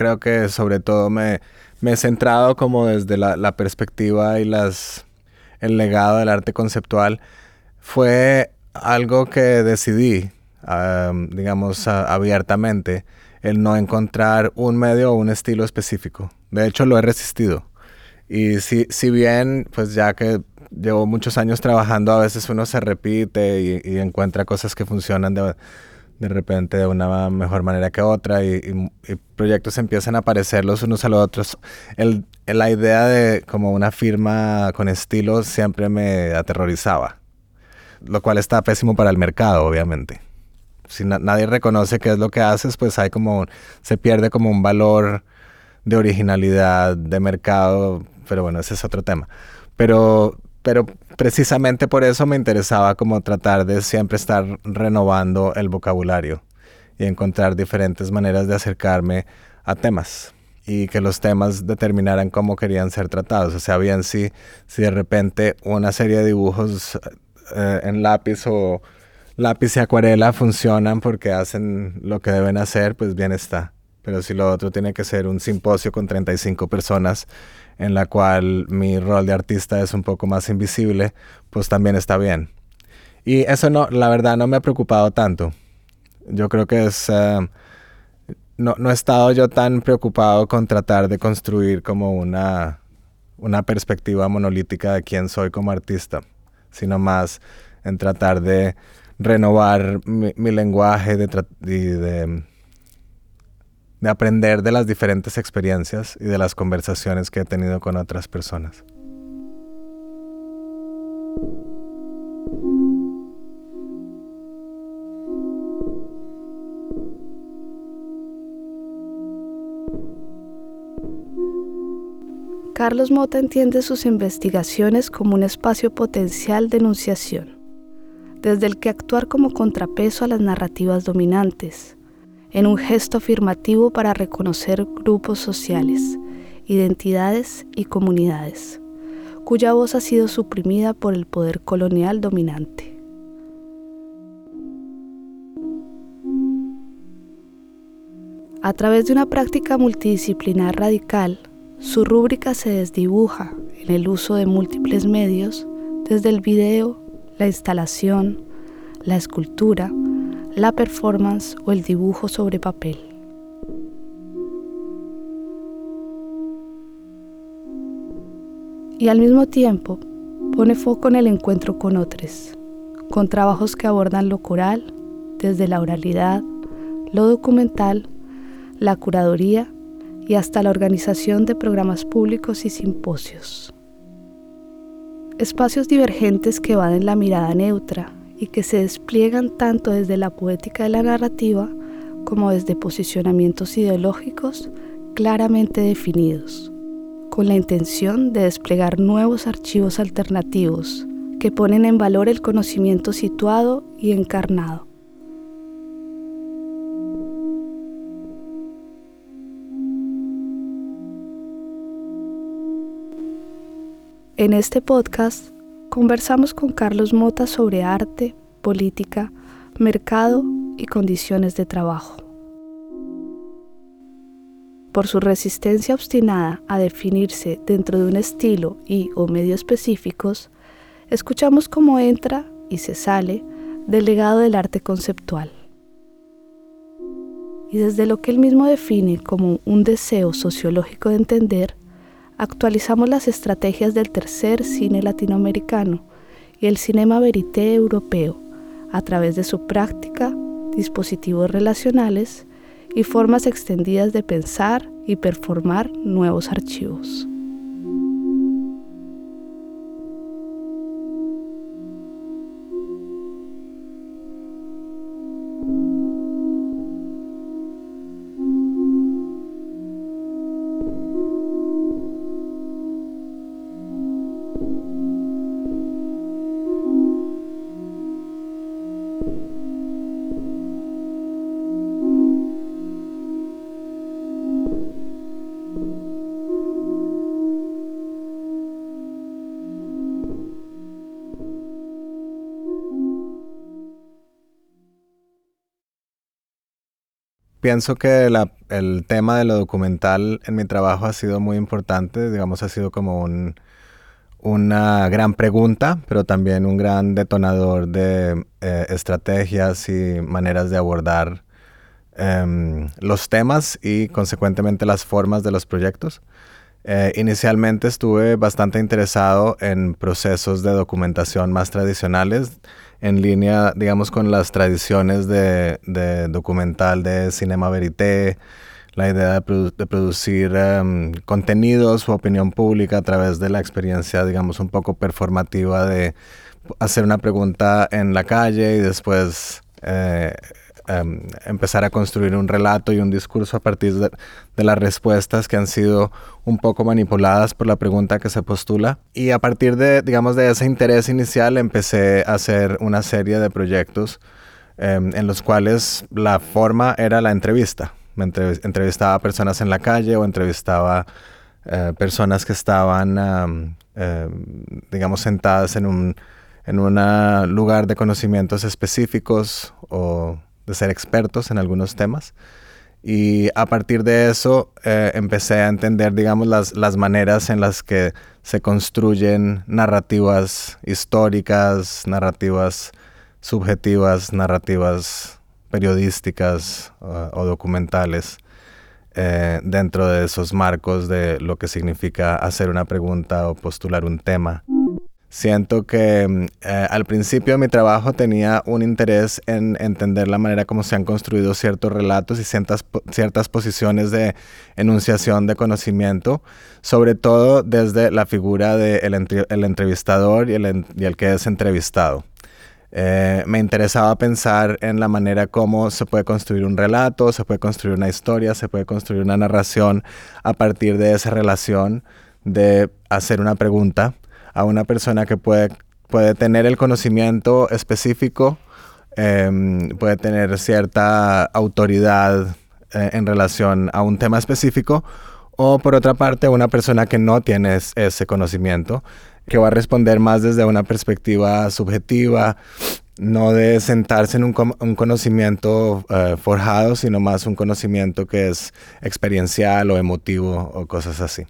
Creo que sobre todo me, me he centrado como desde la, la, perspectiva y las, el legado del arte conceptual. Fue algo que decidí, digamos, abiertamente, el no encontrar un medio o un estilo específico. De hecho, lo he resistido. Y si, si bien, pues ya que llevo muchos años trabajando, a veces uno se repite y, encuentra cosas que funcionan de, de, repente de una mejor manera que otra y, proyectos empiezan a aparecer los unos a los otros. El, la idea de como una firma con estilo siempre me aterrorizaba, lo cual está pésimo para el mercado, obviamente. Si nadie reconoce qué es lo que haces, pues hay como, se pierde como un valor de originalidad, de mercado, pero bueno, ese es otro tema. Pero pero precisamente por eso me interesaba como tratar de siempre estar renovando el vocabulario y encontrar diferentes maneras de acercarme a temas y que los temas determinaran cómo querían ser tratados. O sea, bien si, si de repente una serie de dibujos eh, en lápiz o lápiz y acuarela funcionan porque hacen lo que deben hacer, pues bien está. Pero si lo otro tiene que ser un simposio con 35 personas en la cual mi rol de artista es un poco más invisible, pues también está bien. Y eso no, la verdad no me ha preocupado tanto. Yo creo que es... Eh, no, no, he estado yo tan preocupado con tratar de construir como una, una perspectiva monolítica de quién soy como artista, sino más en tratar de renovar mi, lenguaje de, de de aprender de las diferentes experiencias y de las conversaciones que he tenido con otras personas. Carlos Mota entiende sus investigaciones como un espacio potencial de enunciación, desde el que actuar como contrapeso a las narrativas dominantes, en un gesto afirmativo para reconocer grupos sociales, identidades y comunidades, cuya voz ha sido suprimida por el poder colonial dominante. A través de una práctica multidisciplinar radical, su rúbrica se desdibuja en el uso de múltiples medios, desde el video, la instalación, la escultura, la performance o el dibujo sobre papel. Y al mismo tiempo pone foco en el encuentro con otros, con trabajos que abordan lo coral, desde la oralidad, lo documental, la curaduría y hasta la organización de programas públicos y simposios. Espacios divergentes que van en la mirada neutra y que se despliegan tanto desde la poética de la narrativa como desde posicionamientos ideológicos claramente definidos, con la intención de desplegar nuevos archivos alternativos que ponen en valor el conocimiento situado y encarnado. En este podcast conversamos con Carlos Mota sobre arte, política, mercado y condiciones de trabajo. Por su resistencia obstinada a definirse dentro de un estilo y o medio específicos, escuchamos cómo entra y se sale del legado del arte conceptual. Y desde lo que él mismo define como un deseo sociológico de entender, actualizamos las estrategias del tercer cine latinoamericano y el cinema verité europeo a través de su práctica, dispositivos relacionales y formas extendidas de pensar y performar nuevos archivos. Pienso que el tema de lo documental en mi trabajo ha sido muy importante, digamos, ha sido como una gran pregunta, pero también un gran detonador de eh, estrategias y maneras de abordar em, los temas y consecuentemente las formas de los proyectos. Eh, inicialmente estuve bastante interesado en procesos de documentación más tradicionales, en línea, digamos, con las tradiciones de, documental de cinema verité, la idea de, producir em, contenidos o opinión pública a través de la experiencia, digamos, un poco performativa de hacer una pregunta en la calle y después eh, Em, empezar a construir un relato y un discurso a partir de, las respuestas que han sido un poco manipuladas por la pregunta que se postula. Y a partir de, digamos, de ese interés inicial empecé a hacer una serie de proyectos em, en los cuales la forma era la entrevista. Me entrevistaba a personas en la calle o entrevistaba eh, personas que estaban, em, digamos, sentadas en un en un lugar de conocimientos específicos o de ser expertos en algunos temas. Y a partir de eso eh, empecé a entender, digamos, las, las maneras en las que se construyen narrativas históricas, narrativas subjetivas, narrativas periodísticas o documentales eh, dentro de esos marcos de lo que significa hacer una pregunta o postular un tema. Siento que mm, eh, al principio de mi trabajo tenía un interés en entender la manera como se han construido ciertos relatos y ciertas, ciertas posiciones de enunciación de conocimiento, sobre todo desde la figura del el entrevistador y el, y el, que es entrevistado. Eh, me interesaba pensar en la manera como se puede construir un relato, se puede construir una historia, se puede construir una narración a partir de esa relación de hacer una pregunta a una persona que puede, puede tener el conocimiento específico, em, puede tener cierta autoridad eh, en relación a un tema específico, o por otra parte, una persona que no tiene ese conocimiento, que va a responder más desde una perspectiva subjetiva, no de sentarse en un, conocimiento eh, forjado, sino más un conocimiento que es experiencial o emotivo o cosas así.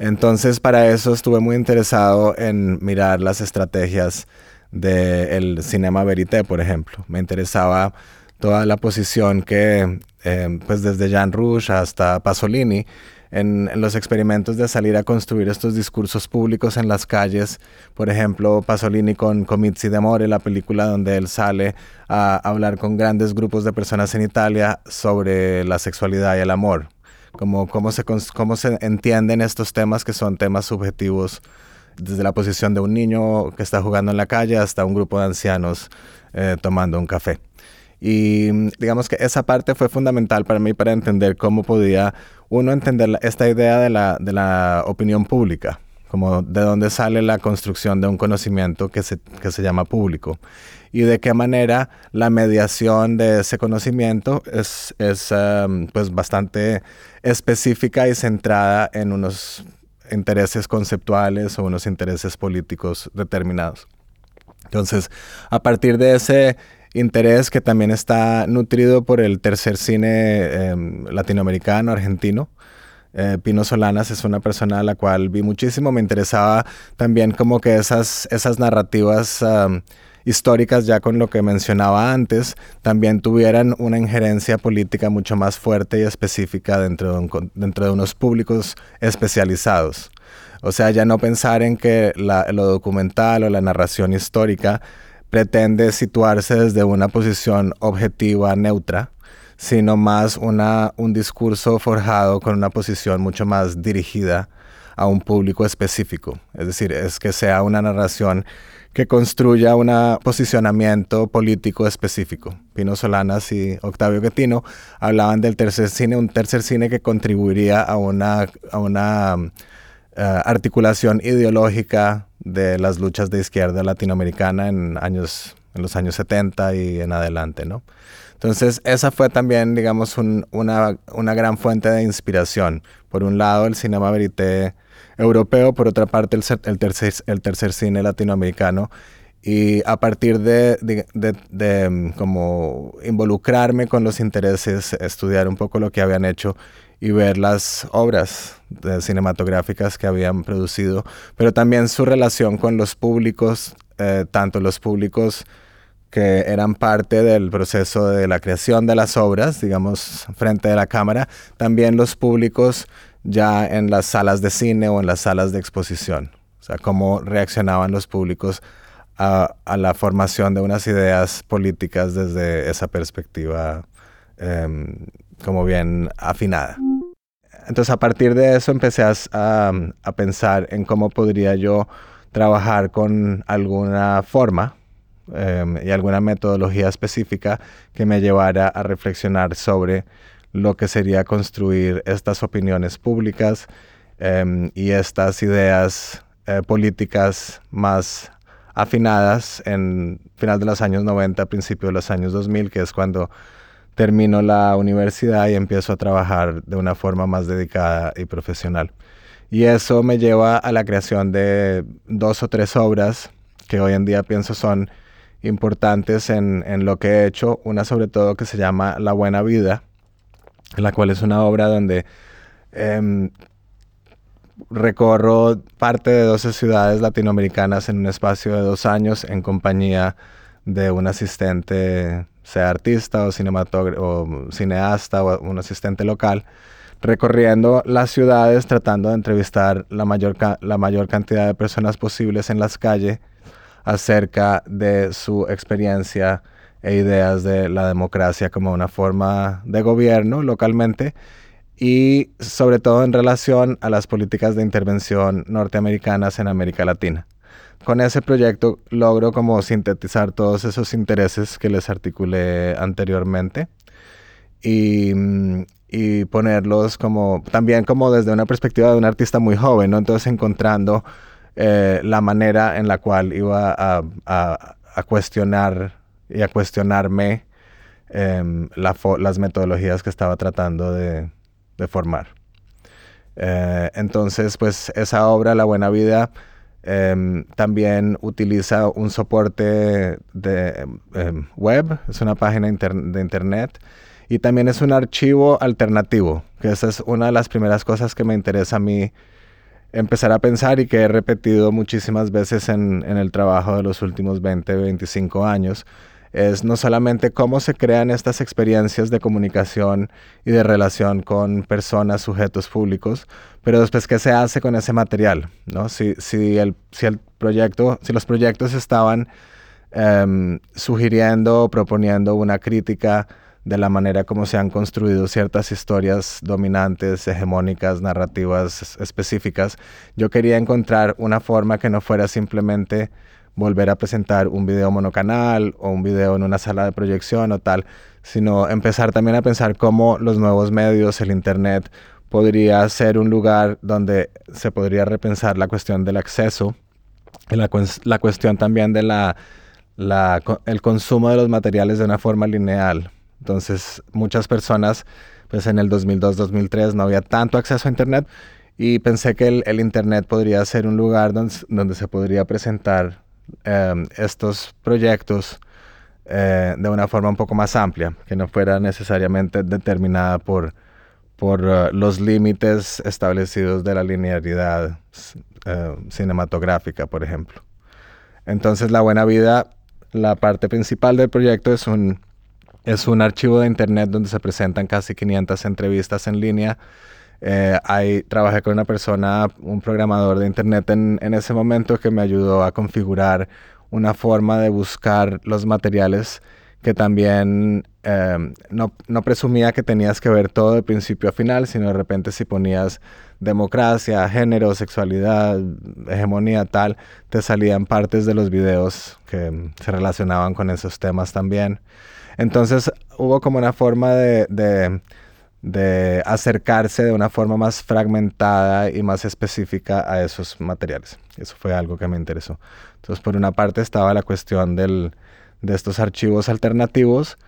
Entonces, para eso estuve muy interesado en mirar las estrategias del cinema verité, por ejemplo. Me interesaba toda la posición que, eh, pues desde Jean Rouge hasta Pasolini, en, los experimentos de salir a construir estos discursos públicos en las calles. Por ejemplo, Pasolini con Comizi d'Amore, la película donde él sale a hablar con grandes grupos de personas en Italia sobre la sexualidad y el amor como cómo se, cómo se entienden estos temas que son temas subjetivos desde la posición de un niño que está jugando en la calle hasta un grupo de ancianos eh, tomando un café. Y digamos que esa parte fue fundamental para mí para entender cómo podía uno entender esta idea de la, de la opinión pública, como de dónde sale la construcción de un conocimiento que se, que se llama público y de qué manera la mediación de ese conocimiento es, es em, pues bastante específica y centrada en unos intereses conceptuales o unos intereses políticos determinados. Entonces, a partir de ese interés que también está nutrido por el tercer cine em, latinoamericano, argentino, eh, Pino Solanas es una persona a la cual vi muchísimo, me interesaba también como que esas, esas narrativas históricas, ya con lo que mencionaba antes, también tuvieran una injerencia política mucho más fuerte y específica dentro de, unos públicos especializados. O sea, ya no pensar en que lo documental o la narración histórica pretende situarse desde una posición objetiva, neutra, sino más una, un discurso forjado con una posición mucho más dirigida a un público específico. Es decir, es que sea una narración que construya un posicionamiento político específico. Pino Solanas y Octavio Guetino hablaban del tercer cine, un tercer cine que contribuiría a una, a una eh, articulación ideológica de las luchas de izquierda latinoamericana en, años, en los años 70 y en adelante, ¿no? Entonces, esa fue también, digamos, una, una gran fuente de inspiración. Por un lado, el cinema verité europeo, por otra parte el, tercer, cine latinoamericano. Y a partir de, de, mm, como involucrarme con los intereses, estudiar un poco lo que habían hecho y ver las obras cinematográficas que habían producido, pero también su relación con los públicos, eh, tanto los públicos que eran parte del proceso de la creación de las obras, digamos, frente a la cámara, también los públicos ya en las salas de cine o en las salas de exposición. O sea, cómo reaccionaban los públicos a, la formación de unas ideas políticas desde esa perspectiva em, como bien afinada. Entonces a partir de eso empecé a, pensar en cómo podría yo trabajar con alguna forma em, y alguna metodología específica que me llevara a reflexionar sobre lo que sería construir estas opiniones públicas em, y estas ideas eh, políticas más afinadas en final de los años 90, principio de los años 2000, que es cuando termino la universidad y empiezo a trabajar de una forma más dedicada y profesional. Y eso me lleva a la creación de dos o tres obras que hoy en día pienso son importantes en, en lo que he hecho. Una sobre todo que se llama La Buena Vida, la cual es una obra donde em, recorro parte de 12 ciudades latinoamericanas en un espacio de dos años en compañía de un asistente, sea artista o, o cineasta o un asistente local, recorriendo las ciudades tratando de entrevistar la mayor, la mayor cantidad de personas posibles en las calles acerca de su experiencia e ideas de la democracia como una forma de gobierno localmente y sobre todo en relación a las políticas de intervención norteamericanas en América Latina. Con ese proyecto logro como sintetizar todos esos intereses que les articulé anteriormente y, y ponerlos como también como desde una perspectiva de un artista muy joven, ¿no? Entonces encontrando eh, la manera en la cual iba a, a, a cuestionar y a cuestionarme em, las metodologías que estaba tratando de, formar. Eh, entonces, pues esa obra, La Buena Vida, em, también utiliza un soporte de em, web, es una página de internet y también es un archivo alternativo, que esa es una de las primeras cosas que me interesa a mí empezar a pensar y que he repetido muchísimas veces en, en el trabajo de los últimos 20, 25 años, es no solamente cómo se crean estas experiencias de comunicación y de relación con personas, sujetos públicos, pero después qué se hace con ese material, ¿no? Si, si, el, si el proyecto, si los proyectos estaban em, sugiriendo o proponiendo una crítica de la manera como se han construido ciertas historias dominantes, hegemónicas, narrativas específicas, yo quería encontrar una forma que no fuera simplemente volver a presentar un video monocanal o un video en una sala de proyección o tal, sino empezar también a pensar cómo los nuevos medios, el Internet, podría ser un lugar donde se podría repensar la cuestión del acceso, la, la cuestión también de la, la, el consumo de los materiales de una forma lineal. Entonces, muchas personas, pues en el 2002-2003 no había tanto acceso a Internet y pensé que el, el Internet podría ser un lugar donde, donde se podría presentar Em, estos proyectos eh, de una forma un poco más amplia, que no fuera necesariamente determinada por, por uh, los límites establecidos de la linealidad uh, cinematográfica, por ejemplo. Entonces, La Buena Vida, la parte principal del proyecto es un, es un archivo de internet donde se presentan casi 500 entrevistas en línea eh, ahí trabajé con una persona, un programador de internet en, en, ese momento que me ayudó a configurar una forma de buscar los materiales que también em, no, no, presumía que tenías que ver todo de principio a final, sino de repente si ponías democracia, género, sexualidad, hegemonía, tal, te salían partes de los videos que se relacionaban con esos temas también. Entonces hubo como una forma de, de de acercarse de una forma más fragmentada y más específica a esos materiales. Eso fue algo que me interesó. Entonces, por una parte estaba la cuestión del, de estos archivos alternativos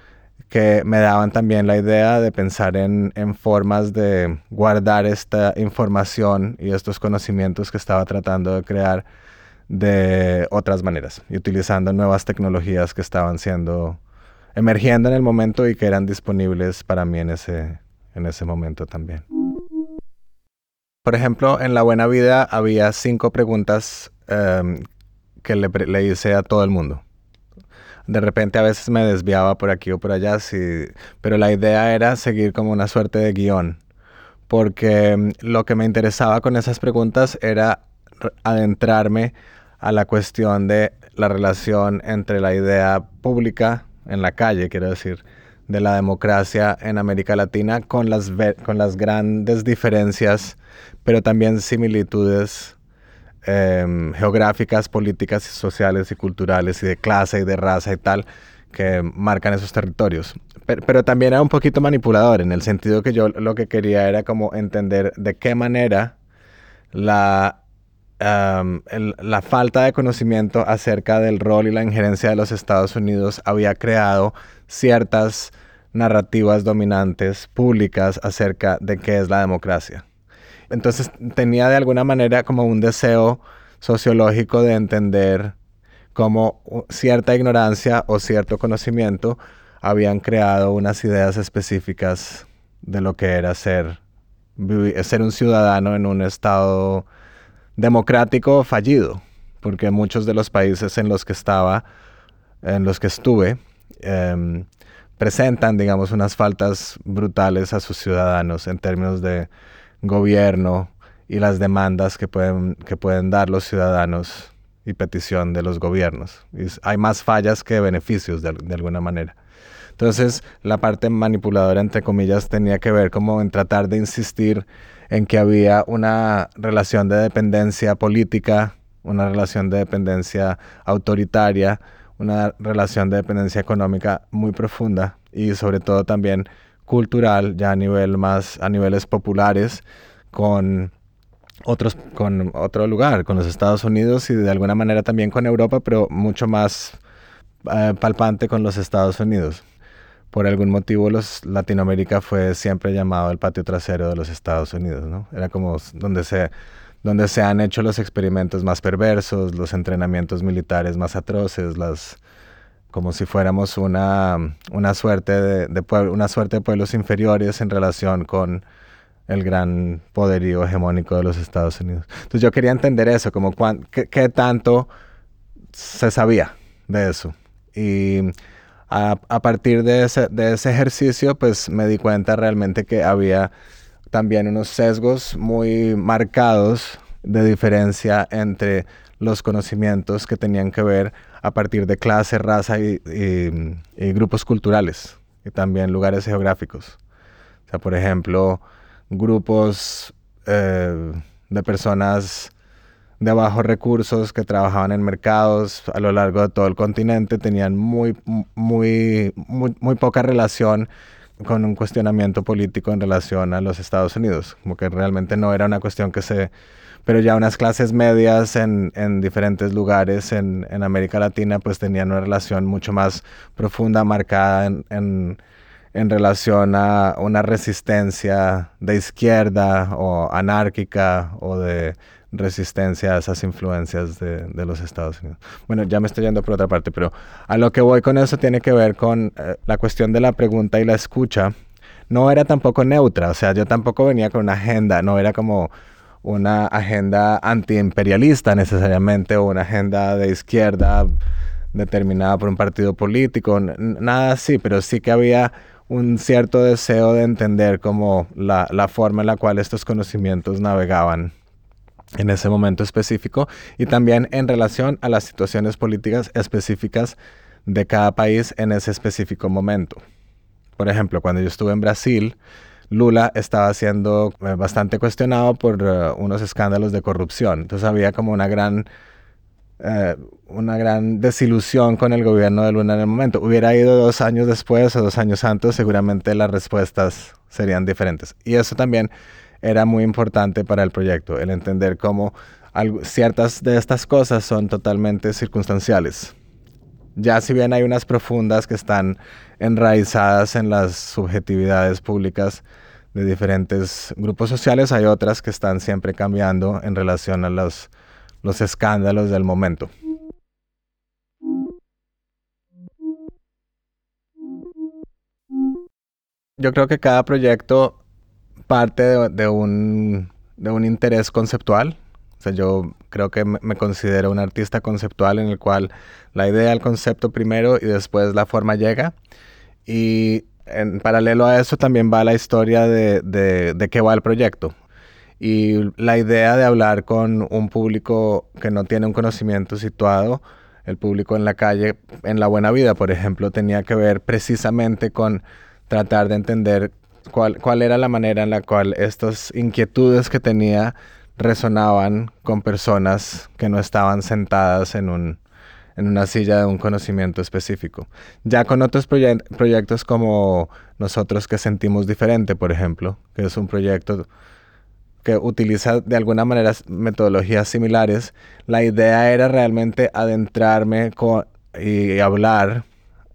que me daban también la idea de pensar en, en, formas de guardar esta información y estos conocimientos que estaba tratando de crear de otras maneras y utilizando nuevas tecnologías que estaban siendo emergiendo en el momento y que eran disponibles para mí en ese, en ese momento también. Por ejemplo, en La Buena Vida había cinco preguntas em, que le, le, hice a todo el mundo. De repente a veces me desviaba por aquí o por allá, sí, pero la idea era seguir como una suerte de guion, porque em, lo que me interesaba con esas preguntas era adentrarme a la cuestión de la relación entre la idea pública en la calle, quiero decir, de la democracia en América Latina con las, con las grandes diferencias, pero también similitudes em, geográficas, políticas, sociales y culturales y de clase y de raza y tal que marcan esos territorios. Pero, también era un poquito manipulador en el sentido que yo lo que quería era como entender de qué manera la la falta de conocimiento acerca del rol y la injerencia de los Estados Unidos había creado ciertas narrativas dominantes públicas acerca de qué es la democracia. Entonces tenía de alguna manera como un deseo sociológico de entender cómo cierta ignorancia o cierto conocimiento habían creado unas ideas específicas de lo que era ser, ser un ciudadano en un estado democrático fallido, porque muchos de los países en los que estaba, en los que estuve, em, presentan, digamos, unas faltas brutales a sus ciudadanos en términos de gobierno y las demandas que pueden, que pueden dar los ciudadanos y petición de los gobiernos. hay más fallas que beneficios de, alguna manera. Entonces, la parte manipuladora, entre comillas, tenía que ver como en tratar de insistir en que había una relación de dependencia política, una relación de dependencia autoritaria, una relación de dependencia económica muy profunda y sobre todo también cultural, ya a nivel más a niveles populares con otros con otro lugar, con los Estados Unidos y de alguna manera también con Europa, pero mucho más eh, palpante con los Estados Unidos por algún motivo Latinoamérica fue siempre llamado el patio trasero de los Estados Unidos, ¿no? Era como donde se, donde se han hecho los experimentos más perversos, los entrenamientos militares más atroces, las como si fuéramos una, una suerte de, de una suerte de pueblos inferiores en relación con el gran poderío hegemónico de los Estados Unidos. Entonces yo quería entender eso, como qué, qué tanto se sabía de eso. Y a, partir de ese, de ese ejercicio, pues me di cuenta realmente que había también unos sesgos muy marcados de diferencia entre los conocimientos que tenían que ver a partir de clase, raza y, grupos culturales y también lugares geográficos. O sea, por ejemplo, grupos eh, de personas de bajos recursos que trabajaban en mercados a lo largo de todo el continente tenían muy, muy, muy, muy poca relación con un cuestionamiento político en relación a los Estados Unidos, como que realmente no era una cuestión que se... Pero ya unas clases medias en, en diferentes lugares en, en, América Latina pues tenían una relación mucho más profunda, marcada en, en, en relación a una resistencia de izquierda o anárquica o de resistencia a esas influencias de, los Estados Unidos. Bueno, ya me estoy yendo por otra parte, pero a lo que voy con eso tiene que ver con eh, la cuestión de la pregunta y la escucha. No era tampoco neutra, o sea, yo tampoco venía con una agenda, no era como una agenda antiimperialista necesariamente o una agenda de izquierda determinada por un partido político, nada así, pero sí que había un cierto deseo de entender como la forma en la cual estos conocimientos navegaban en ese momento específico y también en relación a las situaciones políticas específicas de cada país en ese específico momento. Por ejemplo, cuando yo estuve en Brasil, Lula estaba siendo eh, bastante cuestionado por eh, unos escándalos de corrupción. Entonces había como una gran, eh, una gran desilusión con el gobierno de Lula en el momento. Hubiera ido dos años después o dos años antes, seguramente las respuestas serían diferentes. Y eso también era muy importante para el proyecto, el entender cómo ciertas de estas cosas son totalmente circunstanciales. Ya si bien hay unas profundas que están enraizadas en las subjetividades públicas de diferentes grupos sociales, hay otras que están siempre cambiando en relación a los, los escándalos del momento. Yo creo que cada proyecto parte de, un, interés conceptual. O sea, yo creo que me considero un artista conceptual en el cual la idea, el concepto primero y después la forma llega. Y en paralelo a eso también va la historia de, de, qué va el proyecto. Y la idea de hablar con un público que no tiene un conocimiento situado, el público en la calle, en la buena vida, por ejemplo, tenía que ver precisamente con tratar de entender cuál, cuál era la manera en la cual estas inquietudes que tenía resonaban con personas que no estaban sentadas en un, en una silla de un conocimiento específico. Ya con otros proyectos como Nosotros que sentimos diferente, por ejemplo, que es un proyecto que utiliza de alguna manera metodologías similares, la idea era realmente adentrarme y hablar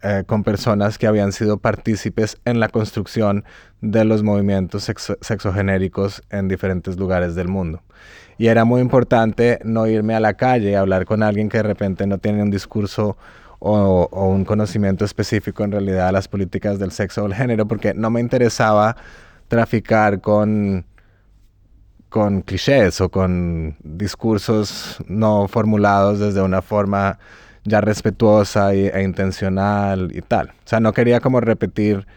eh, con personas que habían sido partícipes en la construcción de los movimientos sexogenéricos en diferentes lugares del mundo. Y era muy importante no irme a la calle y hablar con alguien que de repente no tiene un discurso o, un conocimiento específico en realidad de las políticas del sexo o el género, porque no me interesaba traficar con, con clichés o con discursos no formulados desde una forma ya respetuosa e intencional y tal. O sea, no quería como repetir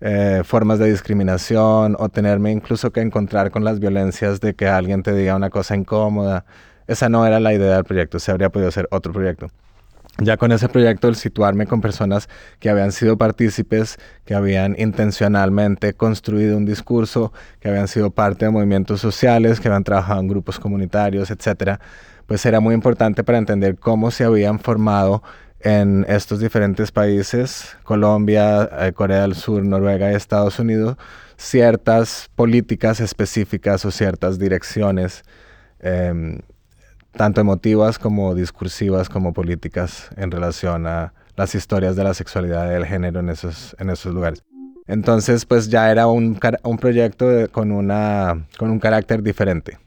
eh, formas de discriminación o tenerme incluso que encontrar con las violencias de que alguien te diga una cosa incómoda. Esa no era la idea del proyecto, se habría podido hacer otro proyecto. Ya con ese proyecto, el situarme con personas que habían sido partícipes, que habían intencionalmente construido un discurso, que habían sido parte de movimientos sociales, que habían trabajado en grupos comunitarios, etcétera, pues era muy importante para entender cómo se habían formado en estos diferentes países, Colombia, eh, Corea del Sur, Noruega y Estados Unidos, ciertas políticas específicas o ciertas direcciones, em, tanto emotivas como discursivas como políticas en relación a las historias de la sexualidad y del género en esos, en esos lugares. Entonces, pues ya era un, un proyecto con, una, con un carácter diferente.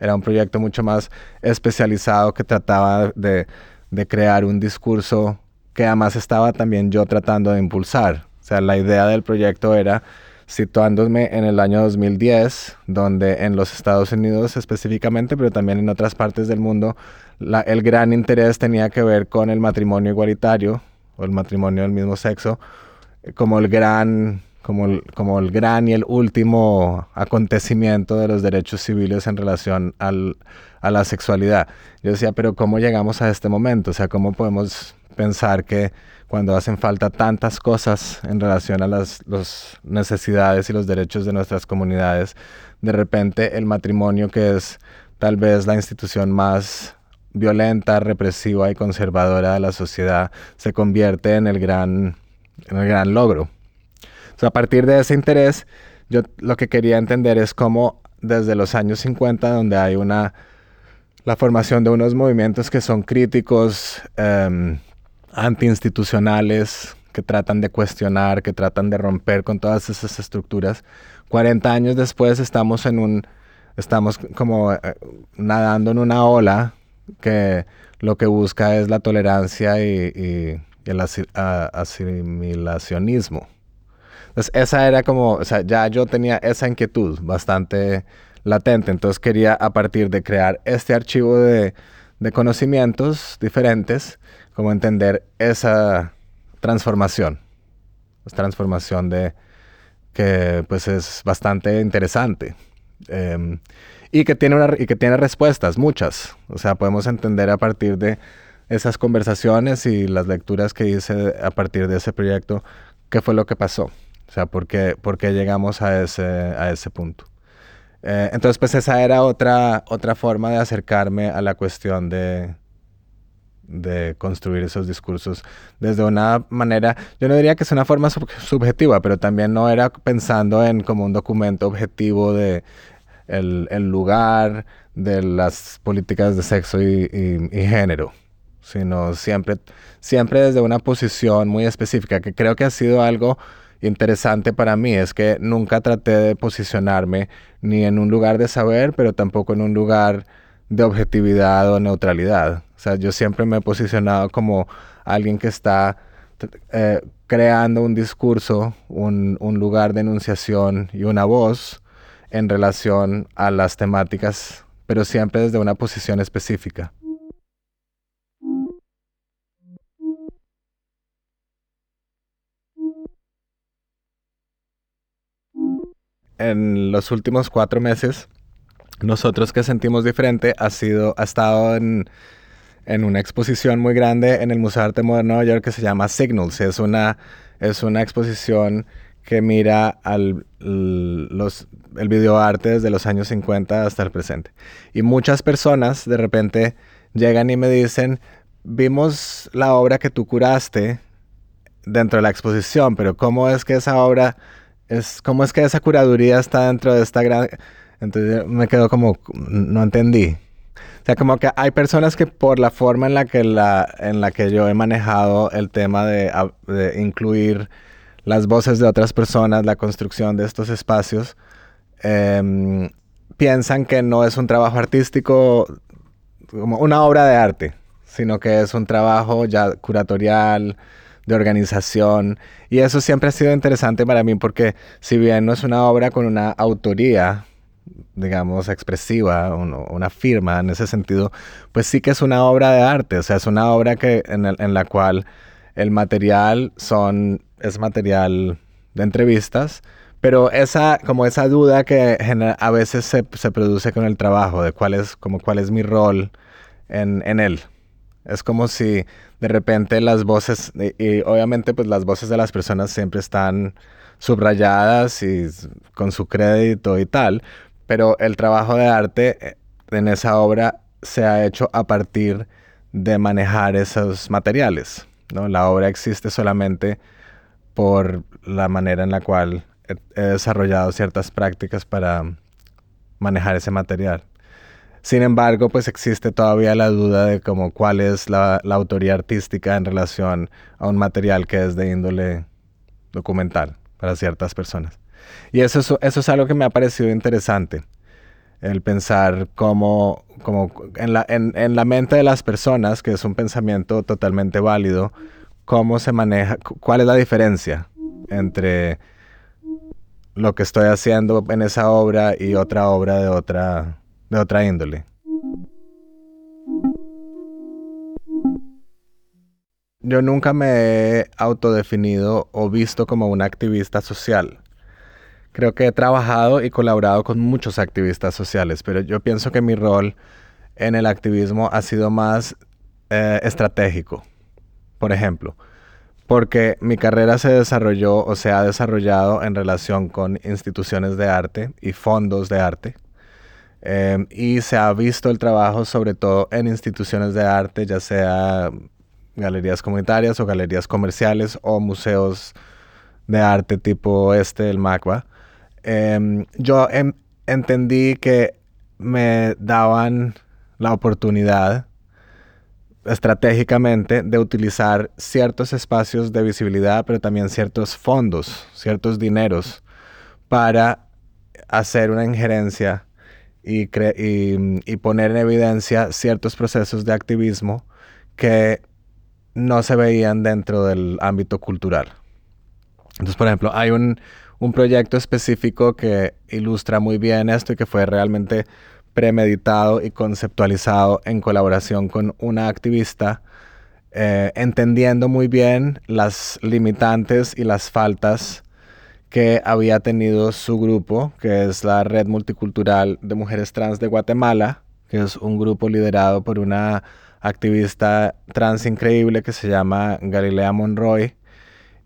Era un proyecto mucho más especializado que trataba de, crear un discurso que además estaba también yo tratando de impulsar. O sea, la idea del proyecto era situándome en el año 2010, donde en los Estados Unidos específicamente, pero también en otras partes del mundo, el gran interés tenía que ver con el matrimonio igualitario o el matrimonio del mismo sexo, como el gran como el, como el gran y el último acontecimiento de los derechos civiles en relación al, a la sexualidad. Yo decía, pero ¿cómo llegamos a este momento? O sea, ¿cómo podemos pensar que cuando hacen falta tantas cosas en relación a las necesidades y los derechos de nuestras comunidades, de repente el matrimonio, que es tal vez la institución más violenta, represiva y conservadora de la sociedad, se convierte en el gran, en el gran logro a partir de ese interés, yo lo que quería entender es cómo desde los años 50, donde hay una la formación de unos movimientos que son críticos, eh, antiinstitucionales, que tratan de cuestionar, que tratan de romper con todas esas estructuras. 40 años después estamos en un, estamos como eh, nadando en una ola que lo que busca es la tolerancia y, el asimilacionismo. Entonces, esa era como, o sea, ya yo tenía esa inquietud bastante latente. Entonces, quería a partir de crear este archivo de, de conocimientos diferentes, como entender esa transformación. Esa transformación de que pues es bastante interesante. Em, y, que tiene una, y que tiene respuestas, muchas. O sea, podemos entender a partir de esas conversaciones y las lecturas que hice a partir de ese proyecto qué fue lo que pasó. O sea, ¿por qué, llegamos a ese, a ese punto? Eh, entonces, pues esa era otra, otra forma de acercarme a la cuestión de, de construir esos discursos desde una manera, yo no diría que es una forma subjetiva, pero también no era pensando en como un documento objetivo de el, lugar de las políticas de sexo y, y, género, sino siempre, siempre desde una posición muy específica, que creo que ha sido algo interesante para mí es que nunca traté de posicionarme ni en un lugar de saber, pero tampoco en un lugar de objetividad o neutralidad. O sea, yo siempre me he posicionado como alguien que está eh, creando un discurso, un, un, lugar de enunciación y una voz en relación a las temáticas, pero siempre desde una posición específica. En los últimos cuatro meses, nosotros que sentimos diferente ha sido, ha estado en en una exposición muy grande en el Museo de Arte Moderno de Nueva York que se llama Signals. Es una, es una exposición que mira al, los, el videoarte desde los años 50 hasta el presente. Y muchas personas de repente llegan y me dicen, vimos la obra que tú curaste dentro de la exposición, pero ¿cómo es que esa obra, es, cómo es que esa curaduría está dentro de esta gran... Entonces me quedo como, no entendí. Sea, como que hay personas que por la forma en la que, en la que yo he manejado el tema de, incluir las voces de otras personas, la construcción de estos espacios, em, piensan que no es un trabajo artístico como una obra de arte, sino que es un trabajo ya curatorial, de organización. Y eso siempre ha sido interesante para mí porque si bien no es una obra con una autoría, digamos, expresiva, una firma en ese sentido, pues sí que es una obra de arte, o sea, es una obra que, en, la cual el material son, es material de entrevistas, pero esa, como esa duda que a veces se, produce con el trabajo, de cuál es, como cuál es mi rol en, en él. Es como si de repente las voces, y, obviamente pues las voces de las personas siempre están subrayadas y con su crédito y tal, pero el trabajo de arte eh, en esa obra se ha hecho a partir de manejar esos materiales. ¿no? La obra existe solamente por la manera en la cual he, desarrollado ciertas prácticas para manejar ese material. Sin embargo, pues existe todavía la duda de cómo cuál es la, la, autoría artística en relación a un material que es de índole documental para ciertas personas. Y eso es, eso es algo que me ha parecido interesante, el pensar cómo, como en, la, en, en la mente de las personas, que es un pensamiento totalmente válido, cómo se maneja, cuál es la diferencia entre lo que estoy haciendo en esa obra y otra obra de otra, de otra índole. Yo nunca me he autodefinido o visto como un activista social. Creo que he trabajado y colaborado con muchos activistas sociales, pero yo pienso que mi rol en el activismo ha sido más eh, estratégico. Por ejemplo, porque mi carrera se desarrolló o se ha desarrollado en relación con instituciones de arte y fondos de arte. Em, y se ha visto el trabajo sobre todo en instituciones de arte, ya sea galerías comunitarias o galerías comerciales o museos de arte tipo este, el MACBA. Em, yo entendí que me daban la oportunidad estratégicamente de utilizar ciertos espacios de visibilidad, pero también ciertos fondos, ciertos dineros para hacer una injerencia y, y, poner en evidencia ciertos procesos de activismo que no se veían dentro del ámbito cultural. Entonces, por ejemplo, hay un, un proyecto específico que ilustra muy bien esto y que fue realmente premeditado y conceptualizado en colaboración con una activista, eh, entendiendo muy bien las limitantes y las faltas que había tenido su grupo, que es la Red Multicultural de Mujeres Trans de Guatemala, que es un grupo liderado por una activista trans increíble que se llama Galilea Monroy,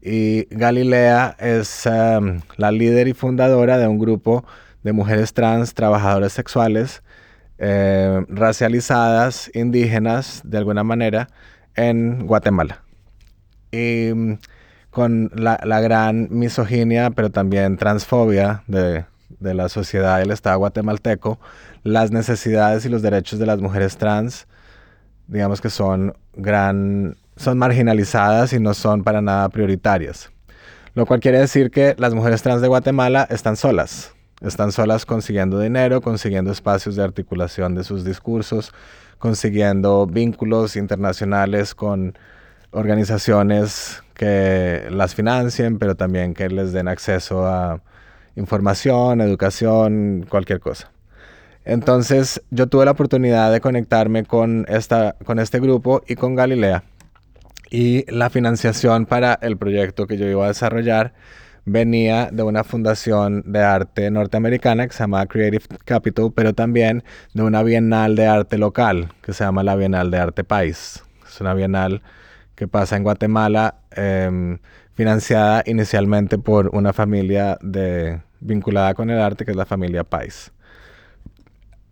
y Galilea es em, la líder y fundadora de un grupo de mujeres trans, trabajadoras sexuales, em, racializadas, indígenas, de alguna manera, en Guatemala. Y mm, con la, gran misoginia, pero también transfobia de, de la sociedad y el Estado guatemalteco, las necesidades y los derechos de las mujeres trans, digamos que son gran son marginalizadas y no son para nada prioritarias. Lo cual quiere decir que las mujeres trans de Guatemala están solas. Están solas consiguiendo dinero, consiguiendo espacios de articulación de sus discursos, consiguiendo vínculos internacionales con organizaciones que las financien, pero también que les den acceso a información, educación, cualquier cosa. Entonces yo tuve la oportunidad de conectarme con, esta, con este grupo y con Galilea. Y la financiación para el proyecto que yo iba a desarrollar venía de una fundación de arte norteamericana que se llama Creative Capital, pero también de una bienal de arte local que se llama la Bienal de Arte País. Es una bienal que pasa en Guatemala, em, financiada inicialmente por una familia de, vinculada con el arte, que es la familia Pais.